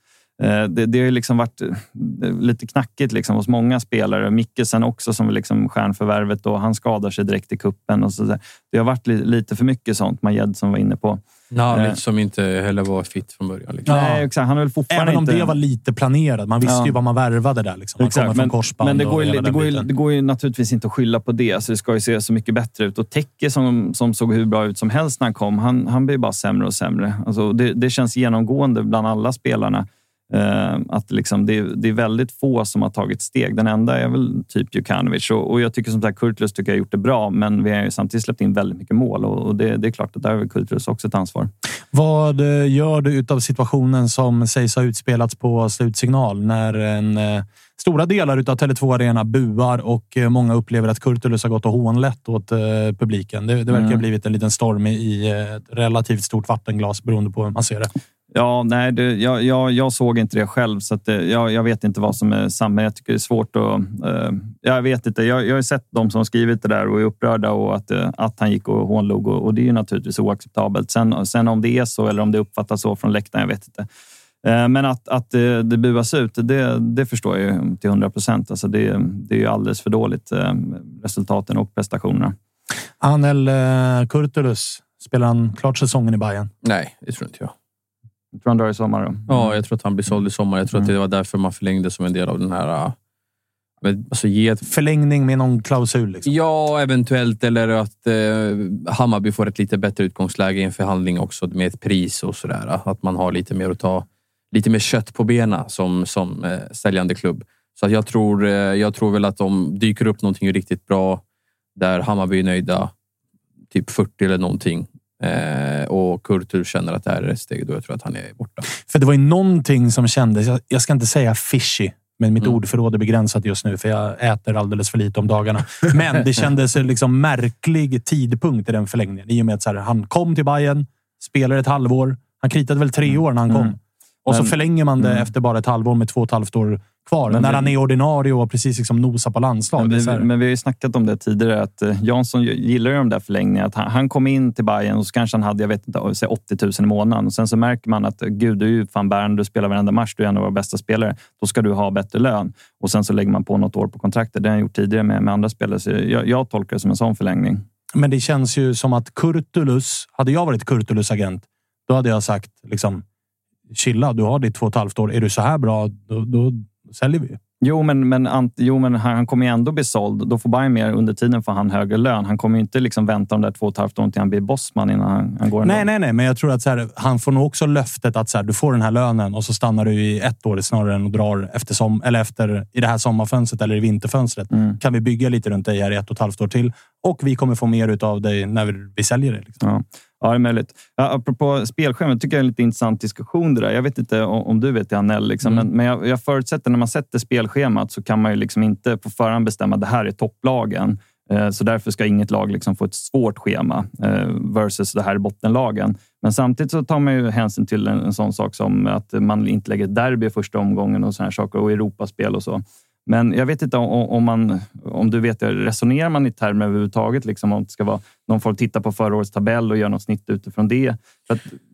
eh, det, det har ju liksom varit eh, lite knackigt liksom hos många spelare. Mickelsen också som liksom stjärnförvärvet och han skadar sig direkt i kuppen och så där. Det har varit li, lite för mycket sånt, Majed som var inne på. Ja, Eh, lite som inte heller var fit från början. Liksom. Nej, exakt. Han är väl fortfarande Även om inte... det var lite planerat. Man visste Ja. ju vad man värvade där. Liksom. Man kommer Exakt, från men, korsband men det, och går ju, det, går ju, det går ju naturligtvis inte att skylla på det. Alltså det ska ju se så mycket bättre ut. Och Tecke som, som såg hur bra ut som helst när han kom, han, han blir bara sämre och sämre. Alltså det, det känns genomgående bland alla spelarna. Eh, att liksom det, det är väldigt få som har tagit steg. Den enda är väl typ Jukanovic. Och, och jag tycker som sagt Kurtulus tycker jag har gjort det bra, men vi har ju samtidigt släppt in väldigt mycket mål och, och det, det är klart att där har Kurtulus också ett ansvar. Vad eh, gör du utav situationen som sägs ha utspelats på slutsignal när en, eh, stora delar utav Tele2 Arena buar och många upplever att Kurtulus har gått och hånlätt åt publiken? Det, det verkar ha Mm. blivit en liten storm i, i ett relativt stort vattenglas beroende på hur man ser det. Ja, nej, det, jag, jag, jag såg inte det själv, så att det, jag, jag vet inte vad som är sant. Men jag tycker det är svårt att... eh, jag vet inte. Jag, jag har ju sett de som skrivit det där och är upprörda och att, eh, att han gick och hånlog och, och det är ju naturligtvis oacceptabelt. Sen, sen om det är så eller om det uppfattas så från läktaren, jag vet inte. Eh, Men att, att eh, det buas ut, det, det förstår jag ju till hundra procent. Alltså det, det är ju alldeles för dåligt, eh, resultaten och prestationerna. Anel eh, Kurtulus, spelar han klart säsongen i Bayern? Nej, det tror inte jag. Jag tror han drar i sommar. Då. Ja, jag tror att han blir såld i sommar. Jag tror att Mm. det var därför man förlängde som en del av den här... äh, men, Alltså ge ett, Förlängning med någon klausul? Liksom. ja, eventuellt. Eller att eh, Hammarby får ett lite bättre utgångsläge i en förhandling också med ett pris och sådär. Att man har lite mer att ta, lite mer kött på benen som, som eh, säljande klubb. Så att jag, tror, eh, jag tror väl att de dyker upp någonting riktigt bra där Hammarby är nöjda. Typ 40 eller någonting. Eh, och Kurtur känner att det här är ett steg då jag tror att han är borta. För det var ju någonting som kändes, jag, jag ska inte säga fishy, men mitt Mm. ordförråd är begränsat just nu för jag äter alldeles för lite om dagarna. Men det kändes liksom märklig tidpunkt i den förlängningen. I och med att här, han kom till Bayern, spelade ett halvår. Han kritade väl tre år när han kom. Mm. Och så Men- förlänger man det Mm. efter bara ett halvår med två och ett halvt år kvar. Men när vi- han är ordinarie och precis liksom nosar på landslag. Men vi, så men vi har ju snackat om det tidigare, att eh, Jansson gillar ju de där förlängningarna. Att han, han kom in till Bayern och så kanske han hade jag vet inte, säg 80 000 i månaden. Och sen så märker man att eh, gud, du är ju fan bärande, du spelar varenda match, du är en av våra bästa spelare. Då ska du ha bättre lön. Och sen så lägger man på något år på kontraktet. Det har han gjort tidigare med, med andra spelare. Så jag, jag tolkar det som en sån förlängning. Men det känns ju som att Kurtulus, hade jag varit Kurtulus agent, då hade jag sagt liksom chilla, du har ditt två och ett halvt år. Är du så här bra, då, då säljer vi. Jo, men, men, ant, jo, men han, han kommer ju ändå bli såld. Då får Bayern mer. Under tiden får han högre lön. Han kommer ju inte liksom vänta de där två och ett halvt åren till han blir bossman innan han, han går. Nej, nej, nej, men jag tror att så här, han får nog också löftet att så här, du får den här lönen och så stannar du i ett år snarare än och drar efter, som, eller efter i det här sommarfönstret eller i vinterfönstret. Mm. Kan vi bygga lite runt dig här i ett och ett halvt år till och vi kommer få mer av dig när vi, vi säljer det. Liksom. Ja. Ja, det är möjligt. Ja, apropå spelschema, tycker jag är en lite intressant diskussion där. Jag vet inte om, du vet det, Anel, liksom, Mm. men, men jag, jag förutsätter när man sätter spelschemat så kan man ju liksom inte på förhand bestämma att det här är topplagen. Eh, Så därför ska inget lag liksom få ett svårt schema eh, versus det här är bottenlagen. Men samtidigt så tar man ju hänsyn till en, en sån sak som att man inte lägger derby i första omgången och såna här saker och Europaspel och så. Men jag vet inte om, om, man, om du vet, resonerar man i termer överhuvudtaget? Liksom om det ska vara någon får titta på förra årets tabell och göra något snitt utifrån det.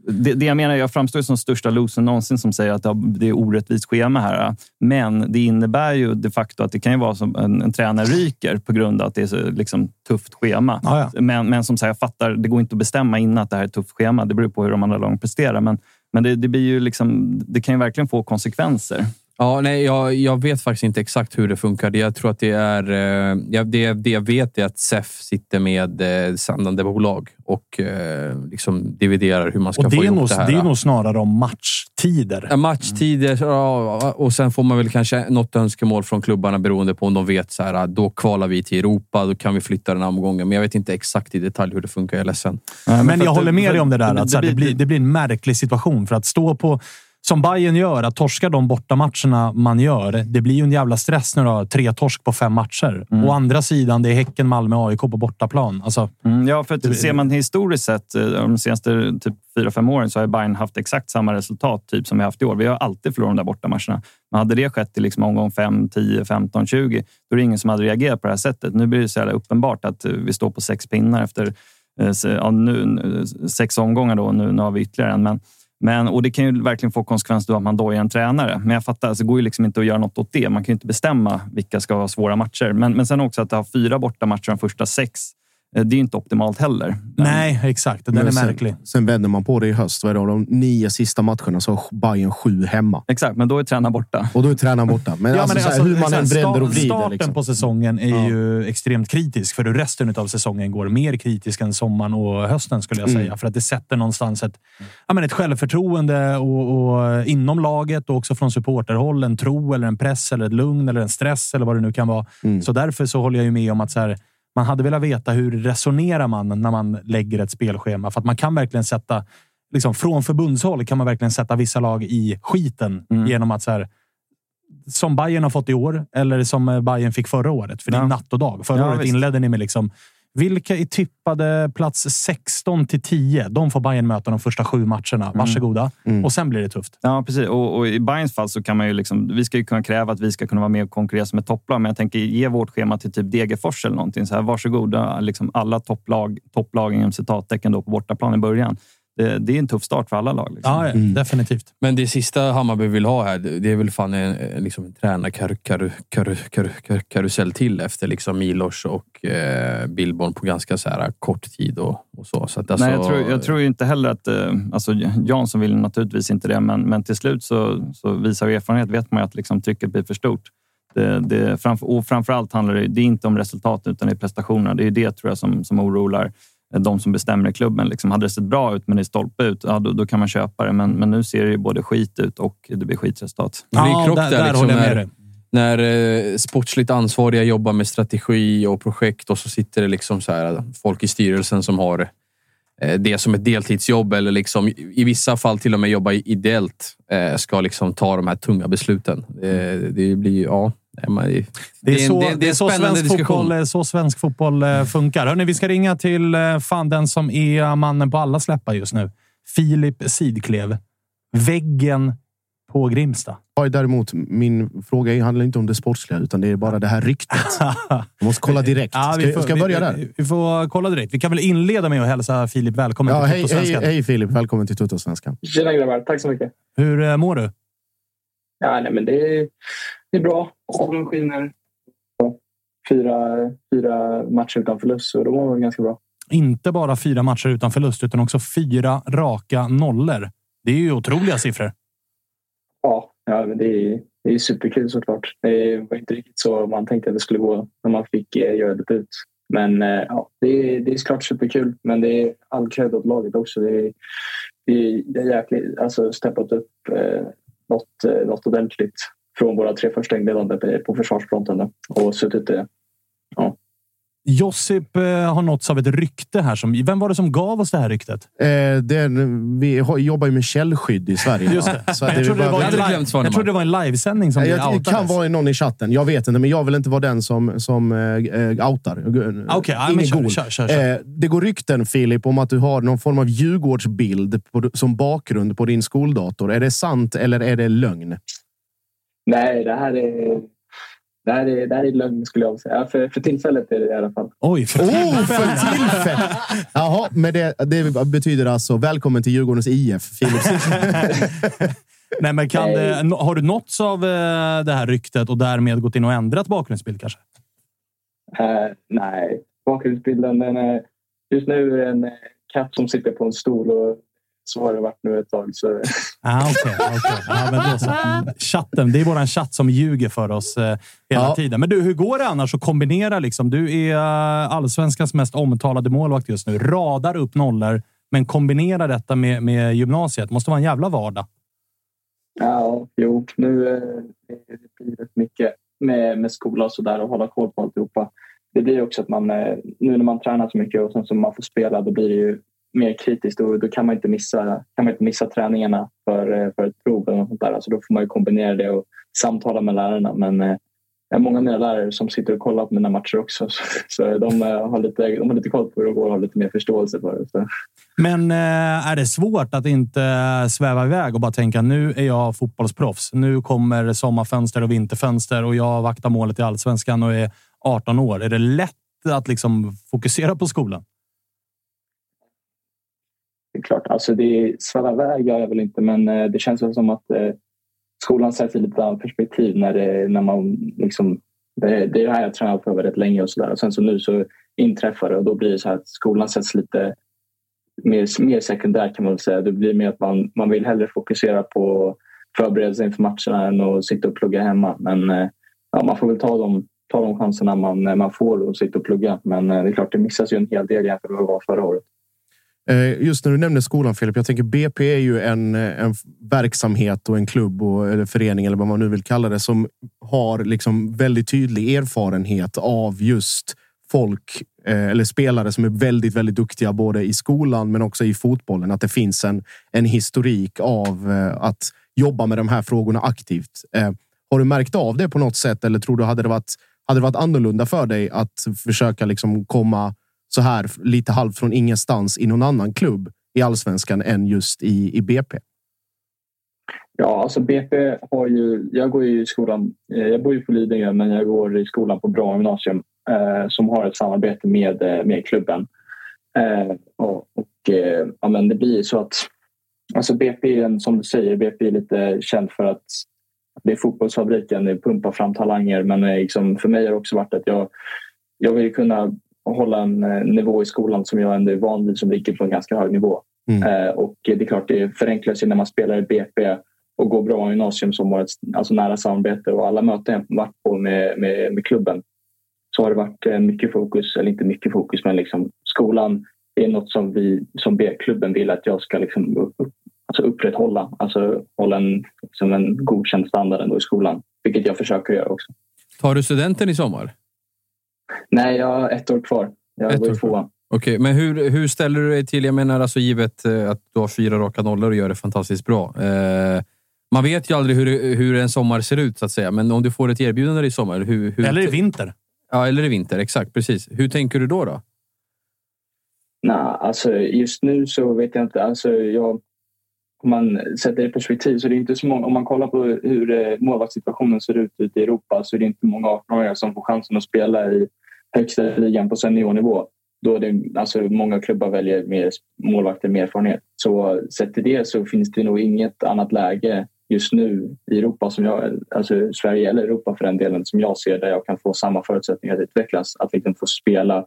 Det, det jag menar, jag framstår som största losern någonsin som säger att det är orättvist schema här. Men det innebär ju de facto att det kan ju vara som en, en tränare ryker på grund av att det är så liksom, tufft schema. Ja, ja. Men, men som sagt, jag fattar, det går inte att bestämma innan att det här är ett tufft schema. Det beror på hur de andra lagen presterar. Men, men det, det, blir ju liksom, det kan ju verkligen få konsekvenser. Ja, nej, jag, jag vet faktiskt inte exakt hur det funkar. Jag tror att det är... Eh, jag- det, det jag vet är att SEF sitter med eh, sändande bolag och eh, liksom dividerar hur man ska Och det få är, ihop nog, det här. det är nog snarare om matchtider. Ja, Matchtider ja, och sen får man väl kanske något önskemål från klubbarna beroende på om de vet så här, då kvalar vi till Europa, då kan vi flytta den här omgången. Men jag vet inte exakt i detalj hur det funkar. Jag är ledsen. Men, för jag håller med dig om det där. att, det det, blir, det blir en märklig situation. För att stå på, som Bayern gör, att torska de bortamatcherna man gör. Det blir ju en jävla stress när du har tre torsk på fem matcher. Å andra sidan, det är Häcken, Malmö, AIK på bortaplan. Alltså, Mm, ja, för Det- ser man historiskt sett eh, de senaste typ fyra, fem åren så har Bayern haft exakt samma resultat typ som vi haft i år. Vi har alltid förlorat de där bortamatcherna. Men hade det skett i liksom omgång 5, 10, 15, 20, då är det ingen som hade reagerat på det här sättet. Nu blir det så uppenbart att eh, vi står på sex pinnar efter eh, ja, nu, nu, sex omgångar. Då, nu, nu har vi ytterligare en. Men, men, och det kan ju verkligen få konsekvenser då att man dojar en tränare. Men jag fattar, alltså, det går ju liksom inte att göra något åt det. Man kan ju inte bestämma vilka ska ha svåra matcher. Men, men sen också att ha fyra bortamatcher de första sex eh, Det är ju inte optimalt heller. nej, exakt. Den är Men sen, märklig. Sen vänder man på det i höst. Vad är det, de nio sista matcherna så har Bayern sju hemma. Exakt, men då är tränaren borta. Och då är tränaren borta. Men, Ja, alltså, men alltså, hur man än vänder och vrider. Starten Liksom. på säsongen är Ja. ju extremt kritisk, för resten av säsongen går mer kritisk än sommaren och hösten skulle jag Mm. säga. För att det sätter någonstans ett, ja, men ett självförtroende och, och inom laget och också från supporterhåll. En tro eller en press eller ett lugn eller en stress eller vad det nu kan vara. Mm. Så därför så håller jag ju med om att så här, man hade velat veta hur resonerar man när man lägger ett spelschema? För att man kan verkligen sätta, liksom, från förbundshåll kan man verkligen sätta vissa lag i skiten Mm. genom att så här, som Bayern har fått i år eller som eh, Bayern fick förra året. För det är Ja. natt och dag. Förra Ja, året visst. inledde ni med liksom vilka är tippade plats 16 till 10? De får Bayern möta de första sju matcherna. Varsågoda. Mm. Och sen blir det tufft. Ja, precis. Och, och i Bayerns fall så kan man ju liksom, vi ska ju kunna kräva att vi ska kunna vara med och konkurrera som ett topplag. Men jag tänker ge vårt schema till typ Degerfors eller någonting. Så här, varsågoda, liksom alla topplag, topplagen inom citattecken då på bortaplan i början. Det, det är en tuff start för alla lag. Liksom. Ja, Mm. definitivt. Men det sista Hammarby vill ha här, det är väl fan en, liksom en tränarkarusell karu, karu, karu, karusell till efter liksom Milos och eh, Billborn på ganska så här kort tid och, och så. så att alltså, Nej, jag tror, jag tror inte heller att... Eh, alltså, Jansson vill naturligtvis inte det, men, men till slut så, så visar erfarenhet vet man ju att liksom, trycket blir för stort. Det, det, framför, och framförallt handlar det, det är inte om resultat utan det är prestationerna. Det är det tror jag som, som oroar de som bestämmer i klubben. Liksom, hade det sett bra ut men det är stolpe ut, ja, då, då kan man köpa det. Men, men nu ser det ju både skit ut och det blir skitresultat. Det Ja, krock där, där, där liksom, håller jag med när- dig. när eh, sportsligt ansvariga jobbar med strategi och projekt och så sitter det liksom så här, folk i styrelsen som har eh, det som ett deltidsjobb eller liksom, i vissa fall till och med jobba ideellt eh, ska liksom ta de här tunga besluten. Det, det blir. Ja, nej, det, Det är, så, det- är det är en så, svensk diskussion. fotboll, eh, så svensk fotboll eh, funkar. Hörrni, vi ska ringa till eh, fan den som är mannen på alla släppar just nu. Filip Sidklev. Väggen på Grimsta. Ja, däremot, min fråga handlar inte om det sportsliga, utan det är bara det här ryktet. Jag måste kolla direkt. Ja, vi Ska, får- ska jag börja där? Vi, vi får kolla direkt. Vi kan väl inleda med att hälsa Filip välkommen Ja, till hej, hej, Tuttosvenskan. hej Filip, välkommen till Tuttosvenskan. Tjena grabbar, tack så mycket. Hur eh, mår du? Ja, nej, men det, är, det är bra. Solen skiner. Fyra, fyra matcher utan förlust, så då mår man ganska bra. Inte bara fyra matcher utan förlust, utan också fyra raka nollor. Det är ju otroliga siffror. Ja, ja men det är, det är superkul såklart. Det var inte riktigt så man tänkte att det skulle gå när man fick eh, göra debut. Men eh, ja, det är, det är såklart superkul. Men det är all cred åt laget också. Det är, det är, det är jäkligt, alltså steppat upp eh, något, eh, något ordentligt från våra tre första inledande på- på försvarsfronten och suttit det. Josip eh, har nåtts av ett rykte här. Som, vem var det som gav oss det här ryktet? Eh, det är, vi jobbar ju med källskydd i Sverige. Just det. Så jag trodde det var en live- jag trodde det var en livesändning som Ja, jag, det kan vara någon i chatten. Jag vet inte, men jag vill inte vara den som, som äh, outar. Okej, ja, men Ingen kör, kör, kör, kör. Eh, det går rykten, Filip, om att du har någon form av Djurgårdsbild på, som bakgrund på din skoldator. Är det sant eller är det lögn? Nej, det här är, det här är, det här är lögn skulle jag säga. För, för tillfället är det i alla fall. Oj, för Oh, för tillfället! Jaha, men det, det betyder alltså välkommen till Djurgårdens IF, Filip. Nej, men kan Nej. Det, har du nåtts av eh, det här ryktet och därmed gått in och ändrat bakgrundsbild kanske? Eh, nej, bakgrundsbilden den är, just nu är det en eh, katt som sitter på en stol och så har det varit nu ett tag. Så, Ah, okej, okej. Ja, men då så. Chatten, det är våran chatt som ljuger för oss eh, hela Ja. tiden. Men du, hur går det annars att kombinera? Liksom? Du är eh, allsvenskans mest omtalade målvakt just nu. Radar upp nollor, men kombinera detta med, med gymnasiet. måste vara en jävla vardag. ja, jo, nu eh, det blir rätt mycket med, med skola och sådär och hålla koll på alltihopa. Det blir också att man, eh, nu när man tränar så mycket och sen som man får spela, då blir det ju mer kritiskt och då kan man inte missa, kan man inte missa träningarna för, eh, för ett prov eller något sånt där. Alltså då får man ju kombinera det och samtala med lärarna. Men eh, jag har många av mina lärare som sitter och kollar på mina matcher också. Så, så de, eh, har lite, de har lite koll på hur det går och har lite mer förståelse för det. Så. Men eh, är det svårt att inte eh, sväva iväg och bara tänka nu är jag fotbollsproffs. Nu kommer sommarfönster och vinterfönster och jag vaktar målet i allsvenskan och är 18 år. Är det lätt att liksom fokusera på skolan? Det är klart, alltså det svävar sväva iväg gör jag väl inte, men eh, det känns väl som att eh, skolan sätts i lite annat perspektiv när, det, när man liksom... Det, det är det här jag tränat för väldigt länge och sådär. Sen så nu så inträffar det och då blir det så här att skolan sätts lite mer, mer sekundär kan man väl säga. Det blir mer att man, man vill hellre fokusera på förberedelser inför matcherna än att sitta och plugga hemma. Men eh, ja, man får väl ta de, ta de chanserna man, man får och sitta och plugga. Men det är klart, det missas ju en hel del jämfört med vad det var förra året. Eh, just när du nämner skolan, Filip. Jag tänker BP är ju en, eh, en verksamhet och en klubb och, eller förening eller vad man nu vill kalla det som har liksom väldigt tydlig erfarenhet av just folk eh, eller spelare som är väldigt, väldigt duktiga både i skolan men också i fotbollen. Att det finns en, en historik av att jobba med de här frågorna aktivt. Har du märkt av det på något sätt eller tror du hade det varit, hade det varit annorlunda för dig att försöka liksom komma så här lite halvt från ingenstans i någon annan klubb i allsvenskan än just i, i BP? Ja, alltså BP har ju... Jag går ju i skolan... Eh, jag bor ju på Lidingö, men jag går i skolan på Bra gymnasium eh, som har ett samarbete med, eh, med klubben. Eh, och och eh, ja, men det blir så att... Alltså BP är en, som du säger, BP är lite känd för att det är fotbollsfabriken, det pumpar fram talanger. Men eh, liksom, för mig har det också varit att jag, jag vill kunna hålla en eh, nivå i skolan som jag ändå är van vid som ligger på en ganska hög nivå. Eh, och det är klart, det förenklas ju när man spelar i BP och går bra i gymnasium som har ett alltså, nära samarbete och alla möten jag varit på med, med, med klubben så har det varit eh, mycket fokus, eller inte mycket fokus, men liksom skolan är något som vi som B-klubben vill att jag ska liksom upp, alltså upprätthålla. Alltså hålla en, liksom en godkänd standard ändå i skolan, vilket jag försöker göra också. Tar du studenten i sommar? Nej, jag har ett år kvar. Jag Ett går år i tvåan. Okej, men hur, hur ställer du dig till, jag menar alltså givet eh, att du har fyra raka nollor och gör det fantastiskt bra. Eh, man vet ju aldrig hur, hur en sommar ser ut så att säga, men om du får ett erbjudande i sommar. Hur, hur, Eller i vinter. Ja, eller i vinter. Exakt, precis. Hur tänker du då? då? Nej, alltså just nu så vet jag inte. Alltså jag, om man sätter det i perspektiv så det är inte så många. Om man kollar på hur eh, målvaktssituationen ser ut ute i Europa så är det inte många 18-åringar som får chansen att spela i högsta ligan på seniornivå. Då är det, alltså, många klubbar väljer mer målvakter med erfarenhet. Så sett till det så finns det nog inget annat läge just nu i Europa, som jag, alltså Sverige eller Europa för den delen, som jag ser där jag kan få samma förutsättningar att utvecklas. Att vi kan få spela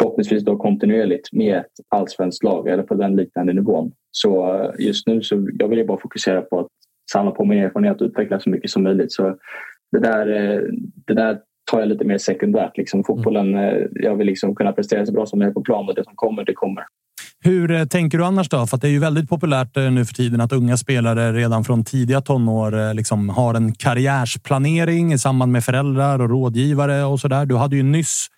förhoppningsvis då kontinuerligt med ett allsvenskt lag eller på den liknande nivån. Så eh, just nu så jag vill jag bara fokusera på att samla på mig erfarenhet och utveckla så mycket som möjligt. Så det där, eh, det där tar jag lite mer sekundärt. Liksom. Fotbollen, eh, jag vill liksom kunna prestera så bra som möjligt på plan och det som kommer, det kommer. Hur tänker du annars då? För det är ju väldigt populärt nu för tiden att unga spelare redan från tidiga tonår liksom har en karriärsplanering i samband med föräldrar och rådgivare och så där. Du hade ju nyss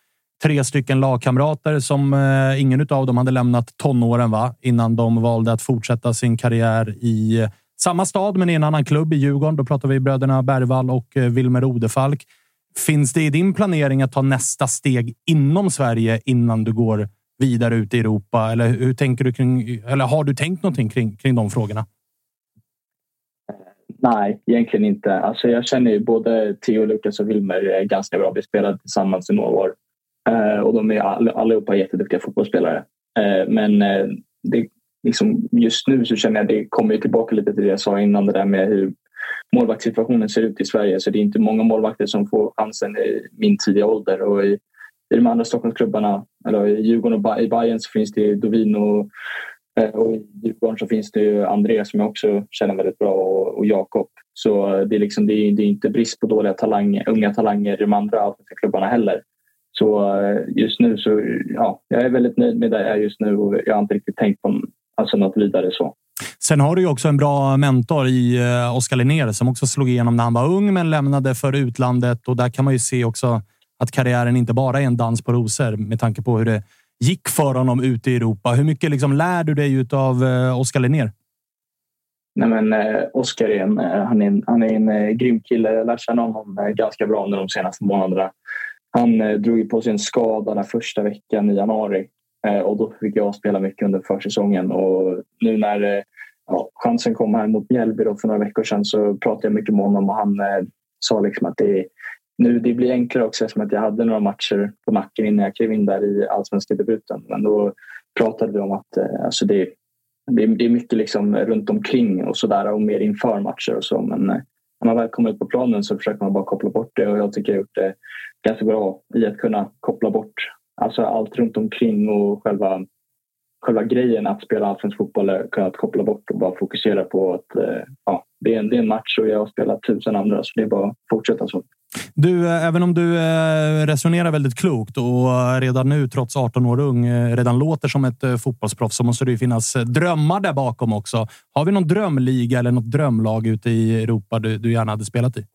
tre stycken lagkamrater som eh, ingen av dem hade lämnat tonåren va? innan de valde att fortsätta sin karriär i samma stad, men i en annan klubb i Djurgården. Då pratar vi bröderna Bergvall och eh, Wilmer Odefalk. Finns det i din planering att ta nästa steg inom Sverige innan du går vidare ut i Europa? Eller hur tänker du kring, eller har du tänkt någonting kring, kring de frågorna? Eh, nej, egentligen inte. Alltså jag känner ju både Theo, Lukas och Wilmer ganska bra. Vi spelade tillsammans i några år Eh, och de är all, allihopa jätteduktiga fotbollsspelare. Eh, men eh, det, liksom, just nu så känner jag att det kommer tillbaka lite till det jag sa innan, det där med hur målvaktssituationen ser ut i Sverige. Så det är inte många målvakter som får chansen i min tidiga ålder. Och i, i de andra Stockholmsklubbarna, eller i Djurgården och i Bayern så finns det Dovino och, eh, och i Djurgården så finns det André som jag också känner väldigt bra och, och Jakob. Så eh, det är, liksom, det, är, det är inte brist på dåliga talanger, unga talanger i de andra klubbarna heller. Så eh, just nu så, ja, jag är väldigt nöjd med det jag är just nu och jag har inte riktigt tänkt på alltså något vidare så. Sen har du ju också en bra mentor i eh, Oskar Linnér som också slog igenom när han var ung men lämnade för utlandet och där kan man ju se också att karriären inte bara är en dans på rosor med tanke på hur det gick för honom ute i Europa. Hur mycket liksom lär du dig av eh, Oskar Linnér? Nej, men, eh, Oskar är en, han är en, han är en eh, grym kille. Jag har lärt känna honom ganska bra under de senaste månaderna. Han eh, drog på sig en skada den första veckan i januari eh, och då fick jag spela mycket under försäsongen. Och nu när eh, ja, chansen kom här mot Mjällby för några veckor sedan så pratade jag mycket med honom och han eh, sa liksom att det, nu, det blir enklare också eftersom att jag hade några matcher på nacken innan jag klev in där i allsvenska debuten. Men då pratade vi om att eh, alltså det, det, det är mycket liksom runt omkring och sådär och mer inför matcher och så. Men eh, när man väl kommer ut på planen så försöker man bara koppla bort det. Och jag tycker jag har gjort det ganska bra i att kunna koppla bort alltså allt runt omkring och själva själva grejen att spela allsvensk fotboll är kunnat koppla bort och bara fokusera på att eh, ja, det, är en, det är en match och jag har spelat tusen andra så det är bara att fortsätta så. Du, eh, även om du eh, resonerar väldigt klokt och redan nu, trots 18 år ung, redan låter som ett fotbollsproffs så måste det ju finnas drömmar där bakom också. Har vi någon drömliga eller något drömlag ute i Europa du, du gärna hade spelat i?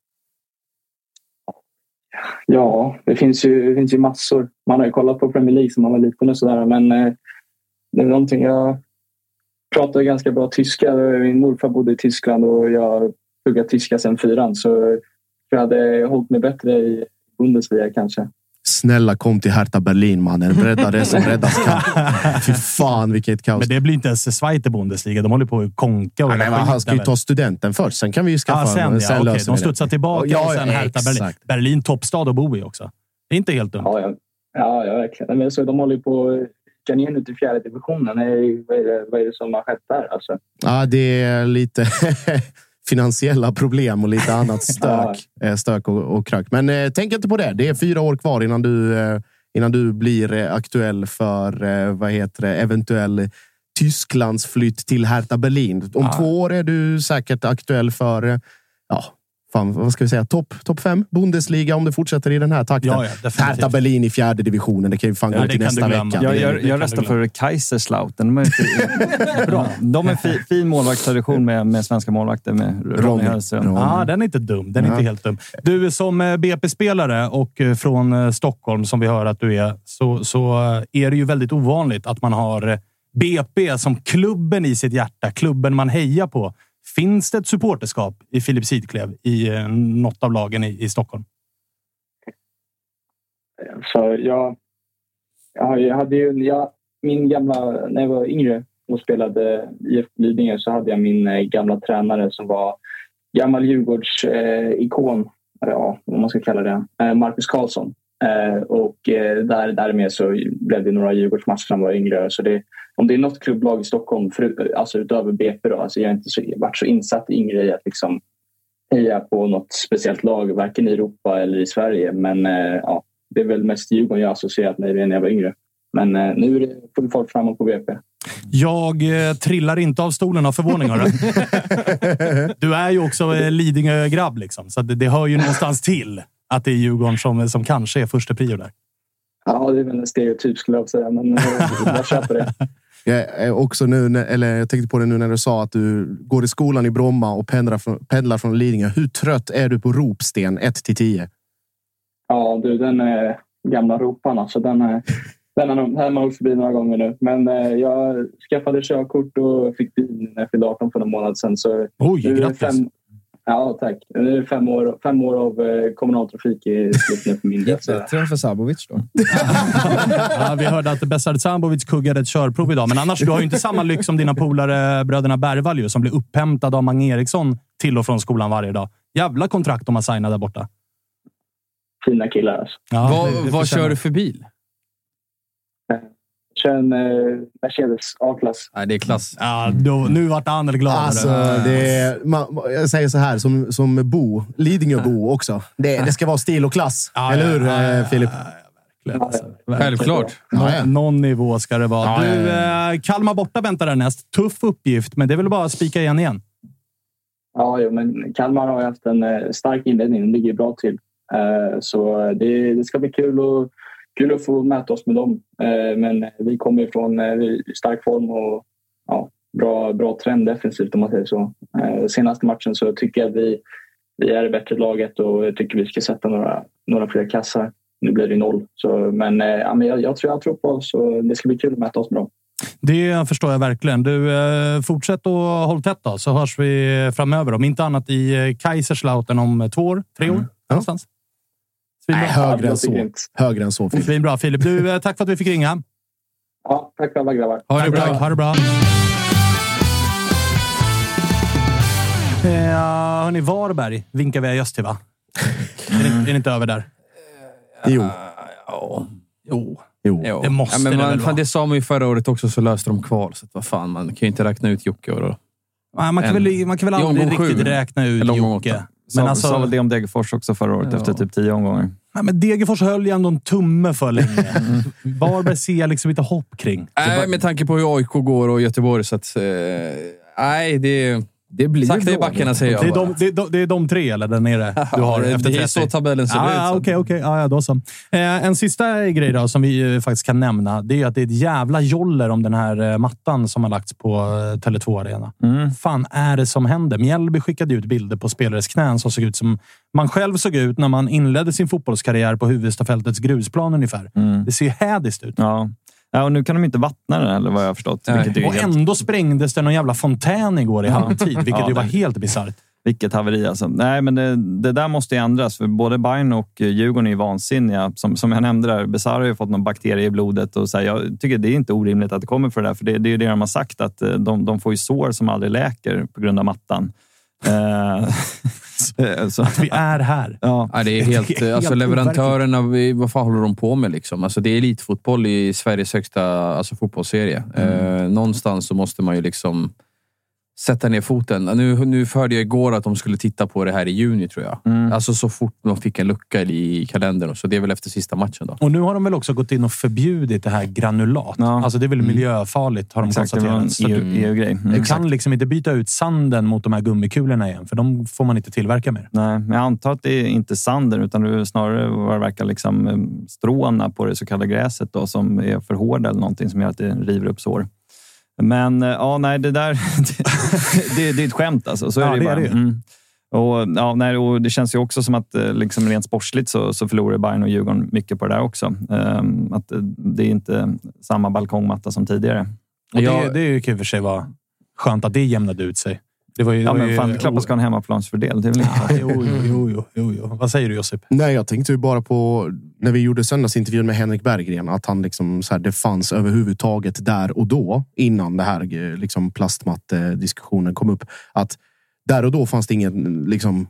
Ja, det finns ju, det finns ju massor. Man har ju kollat på Premier League som man var liten och sådär, men det är någonting jag pratar ganska bra tyska. Min morfar bodde i Tyskland och jag pluggat tyska sedan fyran. Så jag hade hållit mig bättre i Bundesliga kanske. Snälla kom till Hertha Berlin mannen. Rädda det som räddas kan. Fy fan vilket kaos. Men det blir inte ens Zweite Bundesliga. De håller på att konka. Och ja, men, han ska ju ta studenten först. Sen kan vi ju skaffa... Ja, sen, sen ja, okay. De studsar tillbaka ja, och sen Hertha Berlin. Berlin toppstad att bo i också. Det är inte helt dumt. Ja, ja, ja verkligen. Men så de håller på åka ner nu till fjärde divisionen. Vad är det, vad är det som har skett där? Alltså? Ja, det är lite finansiella problem och lite annat stök, eh, stök och, och krök. Men eh, tänk inte på det. Det är fyra år kvar innan du, eh, innan du blir eh, aktuell för eh, vad heter det, eventuell Tysklands flytt till Hertha Berlin. Om ja. två år är du säkert aktuell för ja, fan, vad ska vi säga, topp top fem Bundesliga om det fortsätter i den här takten. Ja, ja, Hertha Berlin i fjärde divisionen. Det kan ju fan ja, gå till nästa vecka. Jag, jag, jag röstar för Kaiserslautern. De, är bra. De är fi, fin målvaktstradition med, med svenska målvakter med Ronny Hellström. Ja, den är inte dum. Den är inte helt dum. Du som eh, BP-spelare och eh, från eh, Stockholm, som vi hör att du är, så, så är det ju väldigt ovanligt att man har BP som klubben i sitt hjärta. Klubben man hejar på. Finns det ett supporterskap i Filip Sidklev i eh, något av lagen i, i Stockholm? Så jag, jag hade ju, jag, min gamla, när jag var yngre och spelade i IFK Lidingö så hade jag min eh, gamla tränare som var gammal Djurgårds-ikon, eh, ja, vad man ska kalla det, eh, Marcus Karlsson. Eh, och eh, där, därmed så blev det några Djurgårdsmatcher när man var yngre. Så det, om det är något klubblag i Stockholm, för, alltså utöver BP, då, alltså jag har inte så, varit så insatt yngre i att liksom heja på något speciellt lag, varken i Europa eller i Sverige. Men eh, ja, det är väl mest Djurgården jag associerat med när jag var yngre. Men nu är det full fart framåt på BP. Jag eh, trillar inte av stolen av förvåning. hörru. du är ju också eh, Lidingö-grabb, liksom, så det, det hör ju någonstans till att det är Djurgården som, som kanske är första prio där. Ja, det är väl en stereotyp skulle jag säga, men eh, jag köper det. Jag, är också nu, eller jag tänkte på det nu när du sa att du går i skolan i Bromma och pendlar från, pendlar från Lidingö. Hur trött är du på ropsten 1 till 10? Ja, du, den är gamla ropan. Alltså, den är, den har nog- den man åkt förbi några gånger nu. Men eh, jag skaffade körkort och fick bil när jag fyllde 18 för en månad sedan. Så Oj, är grattis! Fem, ja, tack. Nu är det fem år, fem år av eh, kommunaltrafik i slut nu för min del. Bättre för Sabovic då. Ja, vi hörde att Besard Sambovic kuggade ett körprov idag, men annars du har ju inte samma lyx som dina polare bröderna Bergvall som blir upphämtade av Mange Eriksson till och från skolan varje dag. Jävla kontrakt de har signat där borta. Fina killar alltså. Ja, vad det- det vad kör du för bil? Kör en eh, Mercedes A-klass. Nej, det är klass. Ja, då, nu vart Anel glad. Alltså, det är, man, jag säger så här, som, som Bo, Lidingöbo också. Det, det ska vara stil och klass. Ja, eller hur, ja, ja, ja, eh, Filip? Självklart. Nå- Ja, ja. Någon nivå ska det vara. Ja, du, ja, eh, Kalmar borta väntar därnäst. Tuff uppgift, men det är väl bara att spika igen igen. Ja, jo, men Kalmar har haft en eh, stark inledning. De ligger bra till. Eh, Så det, det ska bli kul, och, kul att få mäta oss med dem. Eh, Men vi kommer ifrån eh, stark form och ja, bra, bra trend defensivt om man säger så. Eh, Senaste matchen så tycker jag att vi, vi är det bättre laget och jag tycker vi ska sätta några, några fler kassar. Nu blir det noll. Så, men ja, men jag, jag, tror, jag tror på oss och det ska bli kul att mäta oss med dem. Det förstår jag verkligen. Du, fortsätt att hålla tätt då, så hörs vi framöver. Om inte annat i Kaiserslautern om två år, tre år. Någonstans. Svinbra. Nej, högre än så. Högre än så, Filip. Svinbra. Filip, du, eh, tack för att vi fick ringa. Ja, tack alla grabbar. Ha det bra. Ha det bra. Ja, hörni, Varberg vinkar vi just till, va? Är, det, är det inte över där? Jo. Jo. Jo. Jo. Det måste ja, men det man, väl fan, vara. Det sa man ju förra året också, så löste de kval. Så att, vad fan, man kan ju inte räkna ut Jocke. Och då. Ja, Man kan, En- väl, man kan väl aldrig riktigt räkna ut Jocke. Men Men alltså, sa väl det om Degerfors också förra året Ja. efter typ tio omgångar. nej, men Degerfors höll ju ändå en tumme för länge. Varberg ser jag liksom inte hopp kring. Nej, med tanke på hur AIK går och Göteborg. Så att, eh, nej, det, Det blir sakta i backarna säger jag Det är, de, det, är de, det är de tre eller där nere du har det, efter det 30? är så tabellen ser Ja, ut. okej, okej. Ja, ja, då så. Eh, en sista grej då, som vi eh, faktiskt kan nämna. Det är att det är ett jävla joller om den här eh, mattan som har lagts på eh, Tele2 Arena. Mm. fan är det som händer? Mjällby skickade ut bilder på spelares knän som såg ut som man själv såg ut när man inledde sin fotbollskarriär på huvudstafältets grusplan ungefär. Mm. Det ser ju hädiskt ut. Ja. Ja, och nu kan de inte vattna den heller vad jag har förstått. Och helt, ändå sprängdes det någon jävla fontän igår i halvtid, vilket Ja, ju var det- helt bisarrt. vilket haveri alltså. Nej, men det, det där måste ju ändras. För både Bayern och eh, Djurgården är ju vansinniga. Som, som jag nämnde där, Besara har ju fått någon bakterie i blodet. Och så här, jag tycker det är inte orimligt att det kommer för det där. För det, det är ju det de har sagt, att eh, de, de får ju sår som aldrig läker på grund av mattan. Eh, så- så, Vi är här. ja. Ja, det är Det är helt, helt alltså, overkligt. leverantörerna, vi- vad fan håller de på med? Liksom? Alltså, det är elitfotboll i Sveriges högsta alltså, fotbollsserie. Eh, någonstans så måste man ju liksom sätta ner foten. Nu, nu hörde jag igår att de skulle titta på det här i juni, tror jag. Mm. Alltså så fort de fick en lucka i kalendern. Så det är väl efter sista matchen då. Och nu har de väl också gått in och förbjudit det här granulat. Ja. Alltså det är väl miljöfarligt har de Exakt, det var en konstaterat. Så du, EU- EU-grej. Mm. du kan liksom inte byta ut sanden mot de här gummikulorna igen, för de får man inte tillverka mer. Nej, men jag antar att det är inte sanden utan det är snarare vad det verkar liksom eh, stråna på det så kallade gräset då, som är för hårda eller någonting som gör att det river upp sår. Men eh, ja, nej, det där det, det, det är ett skämt alltså. Så Ja, är det, ju det är det. Mm. Och, ja, nej, och det känns ju också som att eh, liksom rent sportsligt så, så förlorar Bayern och Djurgården mycket på det där också. Ehm, att eh, det är inte samma balkongmatta som tidigare. Och Ja. det, det kan ju för sig vara skönt att det jämnade ut sig. Det var ju, Ja, men fan, det är klart man ska ha en hemmaplansfördel. Det är väl inte... Ja, jo, jo, jo, jo, jo. Vad säger du Josip? Nej, jag tänkte ju bara på när vi gjorde söndagsintervjun med Henrik Berggren att han liksom så här, det fanns överhuvudtaget där och då innan det här eh, liksom plastmatte-diskussionen kom upp. Att där och då fanns det ingen liksom,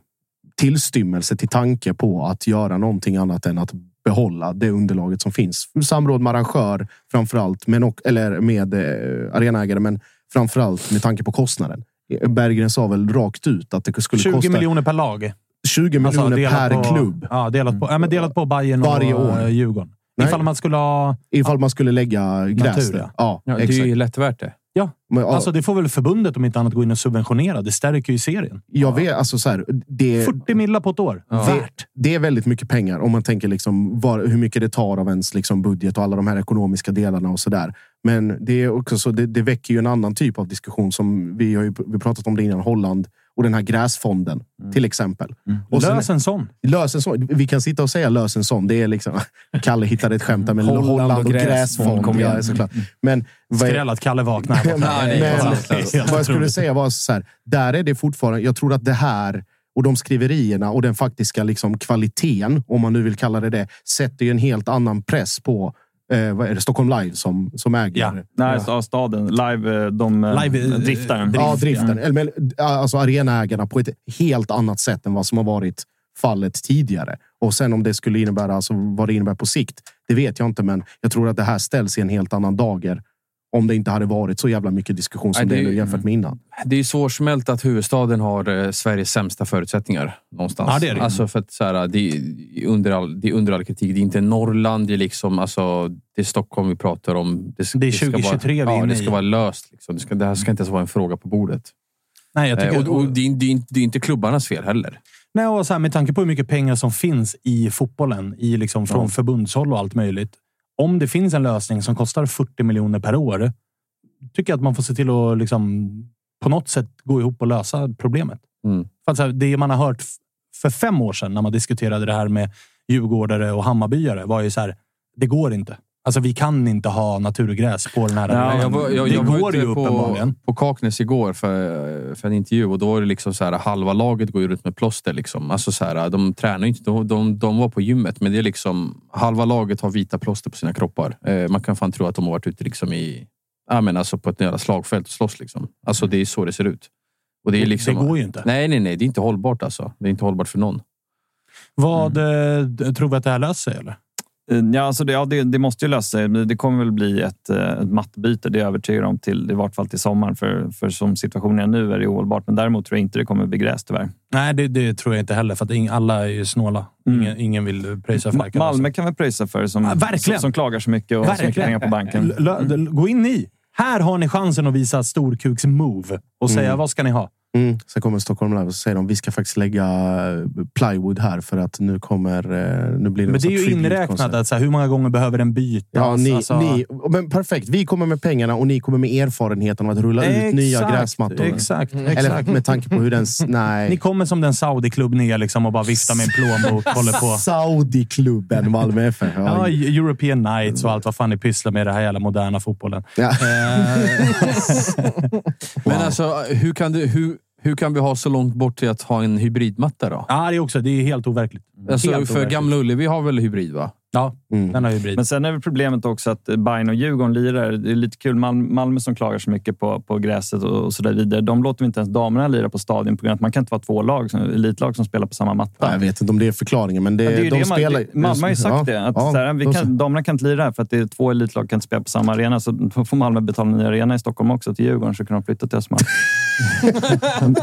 tillstymmelse till tanke på att göra någonting annat än att behålla det underlaget som finns. Samråd med arrangör framför allt, men och, eller med eh, arenaägare, men framför allt med tanke på kostnaden. Berggren sa väl rakt ut att det skulle 20 kosta miljoner per lag. 20 miljoner Alltså, delat per på, klubb. Ja, delat på, ja, men delat på Bayern Varje och år. år. Djurgården. Nej. Ifall man skulle ha... Ifall man skulle lägga gräs Natur, ja. Ja, Ja, det är exakt. ju lätt värt det. Ja, Men, ja, alltså det får väl förbundet om inte annat gå in och subventionera. Det stärker ju serien. jag vet, alltså så här, det, 40 millar på ett år. Värt. det är väldigt mycket pengar om man tänker liksom var, hur mycket det tar av ens liksom budget och alla de här ekonomiska delarna och så där. Men det är också så, det, det väcker ju en annan typ av diskussion som vi har ju vi pratat om det innan. Holland och den här gräsfonden till exempel. Och sen- Lös en sån. Lös en sån. Vi kan sitta och säga lös en sån. Det är liksom, Kalle hittade ett skämt med Holland Holland, och och gräsfond, gräsfond. kom igen. Ja, såklart. Men vad är- Skräll att Kalle vaknar. men, vad jag skulle säga var så här. Där är det fortfarande. Jag tror att det här och de skriverierna och den faktiska liksom kvaliteten, om man nu vill kalla det det, sätter ju en helt annan press på eh, vad är det, Stockholm Live som, som äger. Ja. Nej, ja. staden. Live, eh, de eh, Live, eh, driftar den. Ja, driften. Eller, men, alltså arenaägarna på ett helt annat sätt än vad som har varit fallet tidigare. Och sen om det skulle innebära, alltså vad det innebär på sikt, det vet jag inte. Men jag tror att det här ställs i en helt annan dager om det inte hade varit så jävla mycket diskussion som Nej, det det är nu jämfört med innan. Det är svårsmält att huvudstaden har eh, Sveriges sämsta förutsättningar. Någonstans. Ja, det är det. Alltså för att, så här, det, är under all, det är under all kritik. Det är inte Norrland. Det är, liksom, alltså, det är Stockholm vi pratar om. Det, Det är ska 2023 vi är ja, inne Det ska i. vara löst. Liksom. Det, ska, det här ska inte ens vara en fråga på bordet. Nej, jag tycker, Eh, och, och det, är, det, är, inte- det är inte klubbarnas fel heller. Nej, och så här, med tanke på hur mycket pengar som finns i fotbollen, i liksom från Ja. förbundshåll och allt möjligt. Om det finns en lösning som kostar 40 miljoner per år, tycker jag att man får se till att liksom, på något sätt gå ihop och lösa problemet. Mm. För att, så här, det man har hört för fem år sedan när man diskuterade det här med djurgårdare och Hammarbyare var ju så här. Det går inte. Alltså, vi kan inte ha naturgräs på den här arenan. jag var, jag, det jag var går ju på, uppenbarligen. på Kaknäs igår för, för en intervju och då var det liksom så här, halva laget går ju runt med plåster. Liksom. Alltså så här, de tränar inte. De, de, de var på gymmet, men det är liksom halva laget har vita plåster på sina kroppar. Eh, man kan fan tro att de har varit ute liksom i, ja, men alltså på ett jävla slagfält och slåss. Liksom. Alltså det är så det ser ut. Och det, är liksom, det går ju inte. Nej, nej, nej. Det är inte hållbart alltså. Det är inte hållbart för någon. Vad eh, Tror vi att det här löser sig? Eller? Eh, Ja, alltså det, ja det, det måste ju lösa sig. Det kommer väl bli ett, eh, ett mattbyte, det är jag övertygad om, till, i vart fall till sommaren. För, för som situationen är nu är det ohållbart. Men däremot tror jag inte det kommer bli gräs tyvärr. Nej, det, det tror jag inte heller. För att alla är ju snåla. Mm. Ingen, ingen vill pröjsa för. Malmö kan väl pröjsa för som, Ja, verkligen. som, som klagar så mycket och har så mycket pengar på banken. Lö- Gå in i. Här har ni chansen att visa storkuks move och säga Mm. vad ska ni ha? Mm. Sen kommer Stockholm Live och säger de vi ska faktiskt lägga eh, plywood här för att nu kommer... eh, Nu blir det Men det är ju inräknat att så här, hur många gånger behöver den bytas? Ja, ni, Alltså- ni, men perfekt. Vi kommer med pengarna och ni kommer med erfarenheten av att rulla ut nya Exakt, gräsmattor. Exakt, Eller exakt. med tanke på hur den... Nej. Ni kommer som den Saudi-klubb ni är liksom och bara viftar med en plånbok. på. Saudi-klubben Malmö FF. Ja, Ja. European Nights och allt vad fan ni pysslar med i den här jävla moderna fotbollen. Ja. Men alltså, hur kan, det, hur, hur kan vi ha så långt bort till att ha en hybridmatta då? Ja, det är också. Det är helt overkligt. Alltså, helt för overkligt. Gamla Ullevi har väl hybrid, va? Ja, Mm. den har hybrid. Men sen är väl problemet också att Bayern och Djurgården lirar. Det är lite kul. Malmö, Malmö som klagar så mycket på, på gräset och, och så där vidare. De låter inte ens damerna lira på stadion på grund av att man kan inte vara två lag, som- elitlag som spelar på samma matta. Jag vet inte om det är förklaringen, men det, Ja, det är ju de det man, spelar... det, Malmö har ju sagt Ja, det. Att ja, så här, vi så. kan, damerna kan inte lira här för att det är två elitlag kan inte spela på samma arena. Så får Malmö betala en ny arena i Stockholm också till Djurgården så kan de flytta till Östermalm.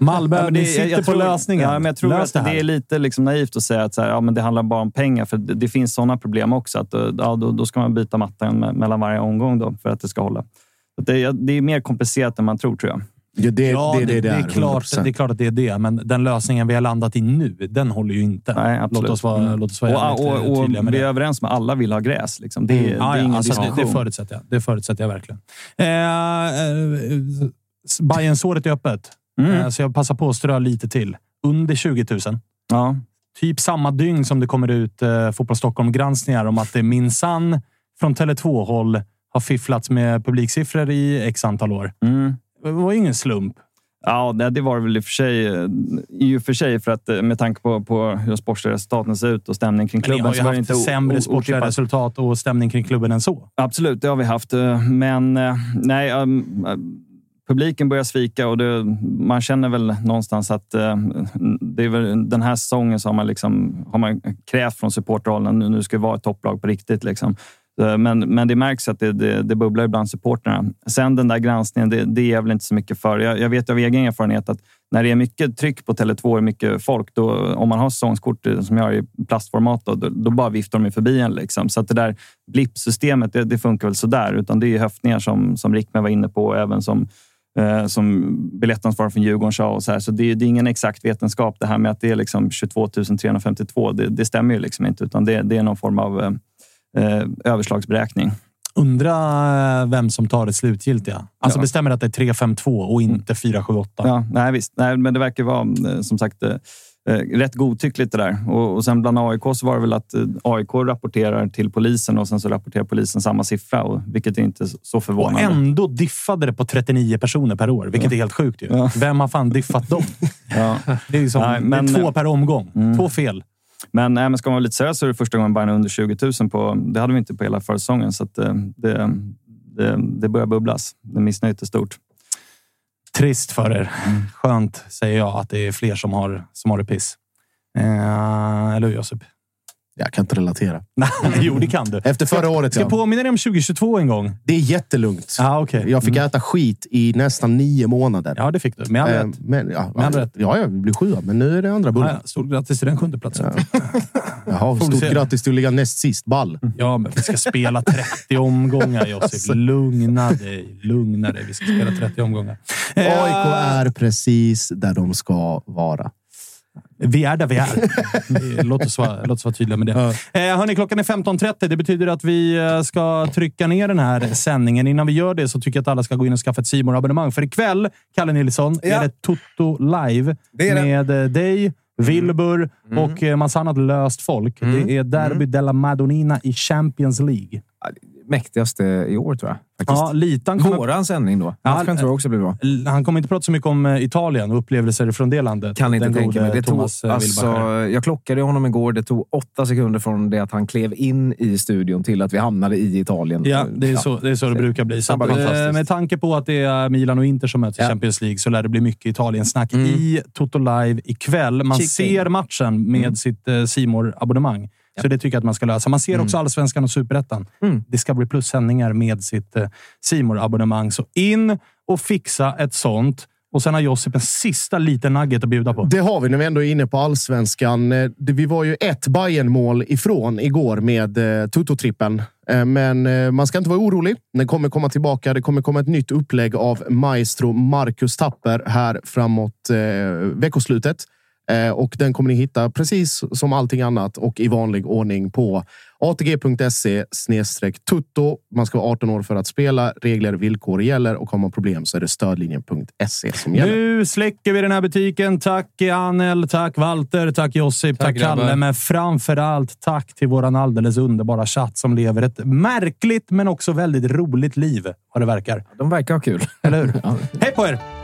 Malmö, Ja, men ni det- sitter jag på tror- lösningen. Ja, men jag tror Lös att det det, är lite liksom naivt att säga att så här, ja, men det handlar bara om pengar. För det, det finns sådana problem också. Att, eh, ja, då, då ska man byta mattan me- mellan varje omgång då, för att det ska hålla. Det, det är mer komplicerat än man tror, tror jag. Ja, det, Ja, det, det, det, är är klart, 100%. det är klart att det är det, men den lösningen vi har landat i nu, den håller ju inte. Nej, absolut. låt oss vara, Mm. låt oss vara Och, och, och tydliga med vi det. är överens med att alla vill ha gräs. Liksom. Det, är- det är Ja, ingen alltså, det, det, förutsätter jag. det förutsätter jag verkligen. Eh, eh, Bajen-såret är öppet, Mm. eh, så jag passar på att strö lite till. Under 20 000. Ja. Typ samma dygn som det kommer ut eh, Fotboll Stockholm-granskningar om att det minsann från Tele2-håll har fifflats med publiksiffror i x antal år. Mm. Det var ju ingen slump. Ja, det, var det väl i och för sig. eh, I och för sig för att eh, med tanke på, på hur sportsliga resultaten ser ut och stämning kring Men ni klubben. har ju haft inte sämre sportsliga resultat och stämning kring klubben än så. Absolut, det har vi haft. eh, Men nej, um, eh, publiken börjar svika och det, man känner väl någonstans att eh, det är väl den här säsongen så har man, liksom, har man krävt från supportrollen nu, nu ska vi vara ett topplag på riktigt. Liksom. Eh, men, men det märks att det, det, det bubblar bland supporterna. Sen den där granskningen, det, det är jag väl inte så mycket för. Jag, jag vet av egen erfarenhet att när det är mycket tryck på Tele2 och mycket folk, då, om man har säsongskort eh, som jag har i plastformat, då, då, då bara viftar de förbi en. Liksom. Så att det där blippsystemet, det, det funkar väl sådär. Utan det är höftningar som, som Rickman var inne på, och även som som biljettansvarig från Djurgården sa. Och så här. så det, det är ingen exakt vetenskap det här med att det är liksom 22 352. Det, det stämmer ju liksom inte, utan det, det är någon form av eh, eh, överslagsberäkning. Undra eh, vem som tar det slutgiltiga. Alltså Ja. bestämmer att det är 3-5-2 och inte 4-7-8. Ja, nej, visst. Nej, men det verkar vara eh, som sagt eh, eh, rätt godtyckligt det där. Och, och sen bland AIK så var det väl att eh, AIK rapporterar till polisen och sen så rapporterar polisen samma siffra, och, vilket är inte så Och förvånande. ändå diffade det på 39 personer per år, vilket är helt sjukt. Ju. Vem har fan diffat dem? Ja. Det är, liksom, Nej, men- två per omgång. Mm. Två fel. Men, men ska man vara lite seriös så är det första gången Bayern under 20 000 på... Det hade vi inte på hela försäsongen, så att, eh, det, det, det börjar bubblas. Det missnöjet är stort. Trist för er. Skönt, säger jag, att det är fler som har, som har det piss. Eh, eller hur, Josip? Jag kan inte relatera. Jo, det kan du. Efter förra året, Ska jag ja. påminna dig om 2022 en gång? Det är jättelugnt. Ah, okay. Jag fick äta skit i nästan nio månader. Ja, det fick du. Med all Eh, rätt. Men, ja, Med all ja, rätt. ja, jag blir sjua, men nu är det andra Ah, bullen. ja. Stort grattis till den sjunde platsen. Jaha, Får vi stort grattis till att ligga näst sist. Ball. Ja, men vi ska spela 30 omgångar, Josip. Alltså. Lugna dig. Lugna dig. Vi ska spela 30 omgångar. Eh, AIK är precis där de ska vara. Vi är där vi är. Låt oss vara, låt oss vara tydliga med det. Eh, hörni, klockan är 15.30. Det betyder att vi eh, ska trycka ner den här sändningen. Innan vi gör det så tycker jag att alla ska gå in och skaffa ett simor abonnemang För ikväll, Kalle Nilsson, är det Toto live Det det. med eh, dig, Wilbur och eh, massa annat löst folk. Det är Derby della Madonnina i Champions League. Mäktigaste i år, tror jag. Faktiskt. Ja, Litan kommer... Våran sändning då. Ja, Matchen tror jag också blir bra. Han kommer inte prata så mycket om eh, Italien och upplevelser från det landet. Kan inte Den tänka mig. Det tog, Thomas eh, alltså, jag klockade honom igår. Det tog åtta sekunder från det att han klev in i studion till att vi hamnade i Italien. Ja, det är, Så, det är så det brukar bli. Så Ja, att, eh, med tanke på att det är Milan och Inter som möts i Ja. Champions League så lär det bli mycket Italien-snack Mm. i Toto Live ikväll. Man Chicken. ser matchen med Mm. sitt eh, simor abonnemang Så det tycker jag att man ska lösa. Man ser också Allsvenskan och Superettan. Mm. Discovery Plus-sändningar med sitt eh, simor abonnemang Så in och fixa ett sånt. Och sen har Josip en sista liten nugget att bjuda på. Det har vi när vi ändå är inne på allsvenskan. Eh, Vi var ju ett Bayern-mål ifrån igår med eh, Toto-trippen. Eh, Men eh, man ska inte vara orolig. Den kommer komma tillbaka. Det kommer komma ett nytt upplägg av maestro Marcus Tapper här framåt eh, veckoslutet. Eh, och den kommer ni hitta precis som allting annat och i vanlig ordning på atg.se tutto. Man ska vara 18 år för att spela. Regler, villkor gäller och har man problem så är det stödlinjen.se som gäller. Nu släcker vi den här butiken. Tack Anel, tack Walter, tack Josip, tack, Tack, grabbar. Kalle. Men framför allt tack till våran alldeles underbara chatt som lever ett märkligt men också väldigt roligt liv, vad det verkar. De verkar ha kul. Eller hur? Hej på er!